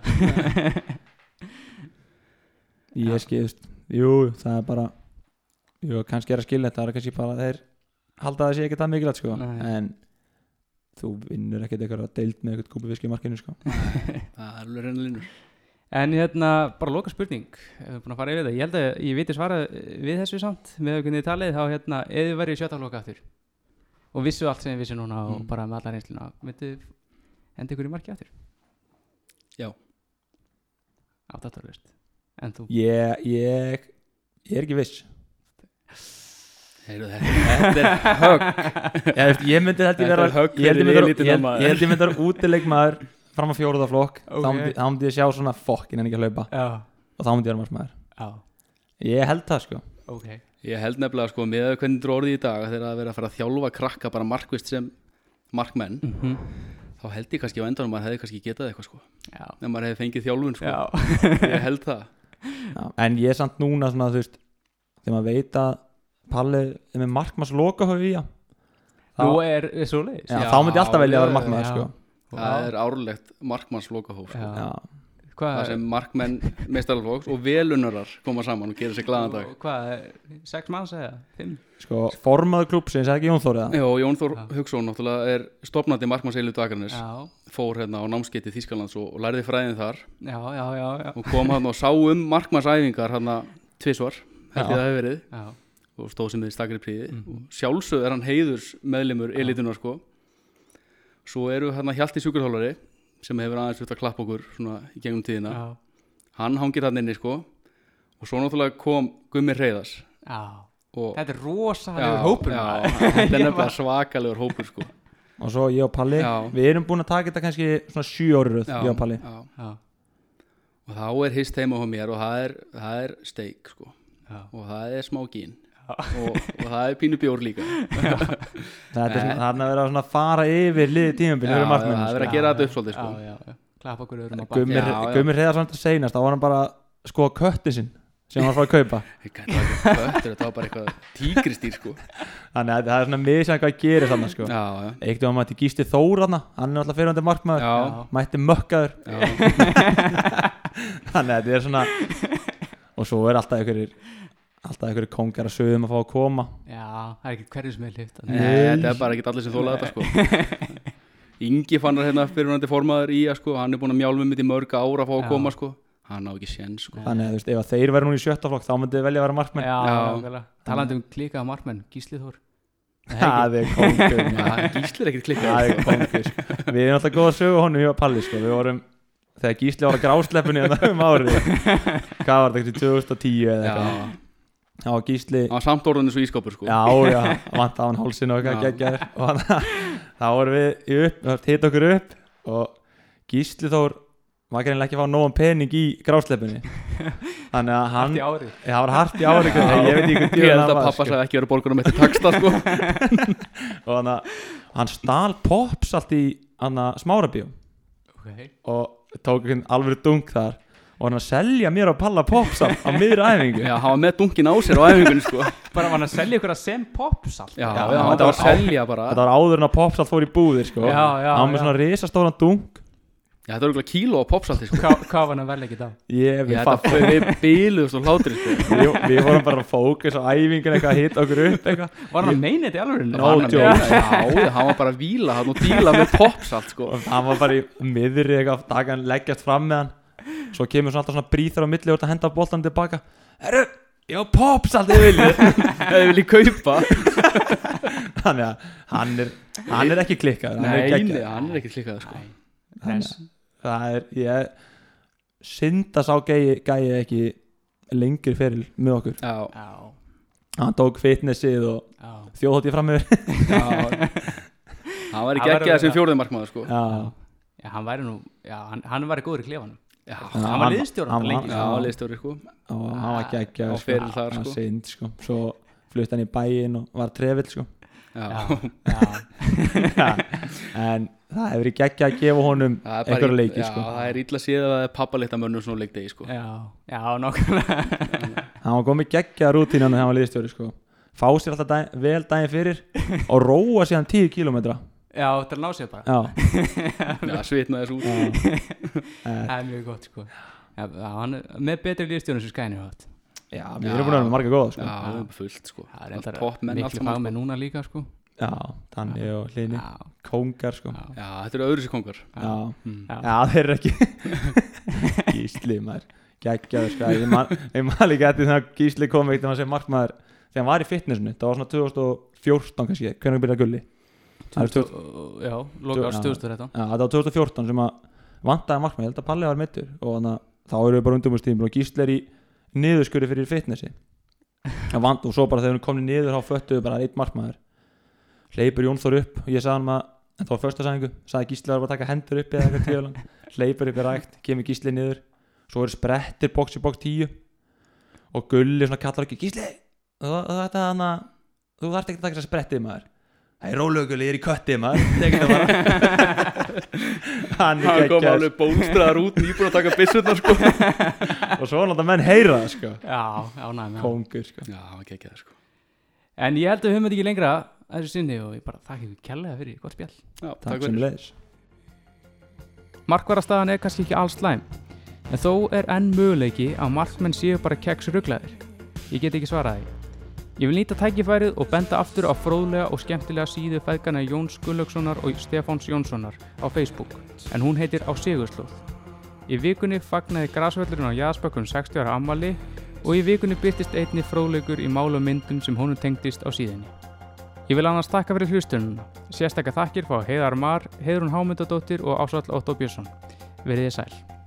ég skilst jú, það er bara jú, kannski er að skilja þetta það er kannski bara að þeir halda að það sé ekki það mikilvægt sko. Nei. en þú vinnur ekkert eitthvað deild með eitthvað kúpi viski í markinu sko. Það er alveg reyna línur En hérna, bara loka spurning við búin að fara yfir það Ég held að ég viti svara við þessu samt með hvernig þið talið þá hérna, ef þið verið í sjötta loka aftur og vissu allt sem þið vissu núna og Mm. bara með alla reynsluna þið enda ykkur í marki aftur Já. Áttatorlust En þú ég, ég, ég er ekki viss Heyrðu, Þetta. Þetta er högg. Ég, ég myndi Þetta vera er högg ég held ég myndi vera- held- maður. fram að fjóruða flokk. Ok. þá, myndi, ég sjá svona fokkin en ekki að hlaupa. Já, og þá myndi ég vera markmaður. Já, ég held það sko. Ok. Ég held nefnilega sko með hvernig er orðið í dag þegar það er verið að fara að þjálfa krakka bara markvist sem markmenn mm þá held ég kannski á endanum að maður hefði kannski getað eitthvað sko. Já, ef maður hefði fengið þjálfun sko. Já, ég held það. Já, en ég er samt núna svona þú veist þegar maður veit að Palli er með markmanns loka höfu í þá, Nú er svo leiðis já, þá myndi ég alltaf velja að vera já. sko. það er árlegt markmannslokahóf sko. Já. já. Hvað það sem markmenn meistaralflóks og velunarar koma saman og gera sér glaðan dag og Hvað, sex manns eða? Fimm? sko, formaður klúpsins, ekki Jón Þór eða? Já, Jón Þór Já. Hugson náttúrulega er stopnandi markmannseilu dagarnis fór hérna á námskeiti Þískalands og, og lærði fræðin þar já, já, já, já. og kom hann og sá um markmannsæfingar hann tvisvar, held ég Já. það hefur verið já. og stóð sem við stakri príði Mhm. og sjálfsögð er hann heiðurs meðlimur Já. elitunar sko svo eru hérna Hjalti sjúkurhólari sem hefur aðeins út að klappa okkur svona í gegnum tíðina já. hann hangir hann inni sko og svo náttúrulega kom Gummi Reyðars já. og Þetta er rosalegur hópur þetta er var- svakalegur hópur sko og svo ég og Palli Já. við erum búin að taka þetta kannski svona sjö árið já, ég og Palli já. Já, og þá er hist heima á mér og það er, það er steik sko já. og það er smá gín. Og, og það er pínu bjór líka. Er það er að vera svona að fara yfir liði tímabili það er markmenn verið að gera þetta upp svolítið sko. Klappa okkur öðrum á bak. Gummi, Já, já. Gummi reyðar svona seinast þá var hann bara að skoða köttin sinn sem hann var að fara að kaupa. Þetta var ekki köttur, þetta var bara eitthvað tígristýr sko. Þannig að það er svona misjæðan hvað gerir þannig sko. Eitt og hann mætti Gísti Þór hann hann er alltaf fyrirhandi markmaður. Já, mætti mökkaður. Þannig að þetta er svona og svo er alltaf einhverjir alltaf einhverjir kongar að sögum að fá að koma Já, það er ekki hverju sem er hlift. Nei, þetta er bara ekki allir sem þóla þetta sko Ingi fannar hérna fyrirhandi formaður í að sko hann er búin að mjálma mitt í mörg ára að fá að Já. koma sko hann á ekki sén sko þannig að þú veist, ef að þeir verður núna í sjötta flokk þá myndi þið velja að vera markmenn Já, Já. nákvæmlega. Talandi um klíkaða markmenn, Gísli Þór. það er kongur Já, Gísli er ekkert það er sko. við erum alltaf góð að sögu honum ég og Palli sko. við vorum þegar Gísli var að grásleppinu hérna um árið. Hvað var þetta, ekki 2010 eða Já, eitthvað? Þá var Gísli hann var samt orðinu svo ískapur sko. Já, já, vant á hann hálsinn og eitthvað Já. geggjaður. Og þá vorum við í upp, hitt okkur upp og Gísli Þór var greinlega ekki að fá nógan pening í grásleppinni þannig að hann, það var hart í ári ég veit ekki hvað Ég held að var pappa sko. sagði ekki verið borgunum eftir taksta sko. Og þannig að hann stal pops allt í hann að smárabíu Ok. og tók einhvern alveg dunk þar og hann að selja mér að palla popsal á miður æfingu. Já, hann var með dunkin á sér á æfingunni sko. Bara var hann að selja ykkur að sem popsalt? Já, Já, já, hann var var að selja bara. þetta var áður en að popsal fór í búðir sko. Já, já, hann með já. svona risastóran dunk Já, þetta var okkur kíló á popsalti sko. Hvað hvað var hann að verða ekki þá? ég, við, Já, þetta fa- við bíluðust og hlátri sko. Við, við vorum bara að fókus á æfingun eitthvað að hita okkur upp eitthvað. Var hann að meina þetta í alveg? Já, hann var bara að víla hann og díla með popsalt sko. Hann var bara í miðri eitthvað taka hann leggjast fram með hann. Svo kemur svona alltaf svona bríþar á milli og þetta henda boltan tilbaka. Herru, já popsalt þið viljið. Það vil ég kaupa. Þannig að hann er hann er ekki klikkað hann er Nei, hann er ekki klikkað sko það er ég synda sá gæi, gæi ekki lengri feril með okkur. Já, Já, hann tók fitnessið og þjóðhótt ég fram já. Hann var ekki ekki að vera- fjórðumarkmaður sko. Já, Já, hann væri nú, já, hann, hann væri góður í klefanum. Já, Hann var liðstjóri hann lengi, já, já, liðstjóri sko. Og hann var geggjað Á sko. feril þar, hann sko. synd sko. Svo flutt hann í bæinn og var trefill sko. Já, Já, en það hefur verið geggjað að gefa honum Það er einhverja leiki Já, sko. það er illa síðan að það er pappalitta mönnum svona leikdegi sko. Já, já, nákvæmlega. Hann var komið geggjað rútínan þegar hann var liðstjóri sko. fá sér alltaf dag, vel daginn fyrir og róa síðan 10 kilometra Já, til að ná sér bara. Já, Já, svitnaði þessu út. Það er mjög gott, sko. Já, hann með betri liðstjónu sem skænir átt já við erum búin að vera með marga góða sko. Já, það er fullt sko. Það er enda Topp menn allt miklu saman, fagmenn sko. núna líka, sko já, Tanni og Hlini Já, Kóngar sko. já, þetta eru öðru sér kongar já. Mm. já. þeir eru ekki. Gísli maður. Geggjaður sko. ég man, ég man líka eftir þegar Gísli kom eitt þegar hann segir markmaður þegar hann var í fitnessinu það var svona 2014 kannski hvernig byrjaði gulli? Það 2000 Já, loka árs Já. 2013 Já, þetta var 2014 sem að vantaði markmann, ég held að Palli var mittur og þannig að þá eru við bara undirbúrstíðum og Gísli er í niðurskuri fyrir fitnessi. Og, svo bara þegar hún komni niður þá föttuðu bara eitt markmaður hleypur Jón Þór upp og ég sagði hann að en það var första sæðingu, sagði Gísli var bara að taka hendur upp eða eitthvað tíulan, hleypur upp í rækt kemur Gísli niður, svo eru sprettir box í box 10 og Gulli svona kallar ekki, Gísli þú, þarft ekki að taka þess að sprettið maður. Það er rólega Gulli, ég er í köttið maður. Tekið það bara. Hann er Hann kom alveg bólstraðar út nýbúin að taka byssurnar sko. Og svo náttúrulega menn heyra það sko. Já, já, næmi Kongur sko. Já, hann það sko. En ég held að við höfum þetta ekki lengra að þessu sinni og ég bara þakka ykkur kærlega fyrir gott spjall. Já, Takk takk sem fyrir leiðis Markvarastaðan er kannski ekki alls slæm en þó er enn möguleiki að markmenn séu bara keks rugglaðir Ég get ekki svarað því. Ég vil nýta tækifærið og benda aftur á fróðlega og skemmtilega síðu feðgana Jóns Gullaukssonar og Stefáns Jónssonar á Facebook en hún heitir Á Sigurslóð. Í vikunni fagnaði grasvöllurinn á Jaspökkum 60 ára ammali og í vikunni byrtist einni fróðleikur í málu myndum sem honum tengdist á síðinni. Ég vil annars takka fyrir hlustununa. Sérstakka þakkir fá Heiðar Mar, Heiðrún Hámyndadóttir og Ásvall Óttó Björnsson. Verið þið sæl.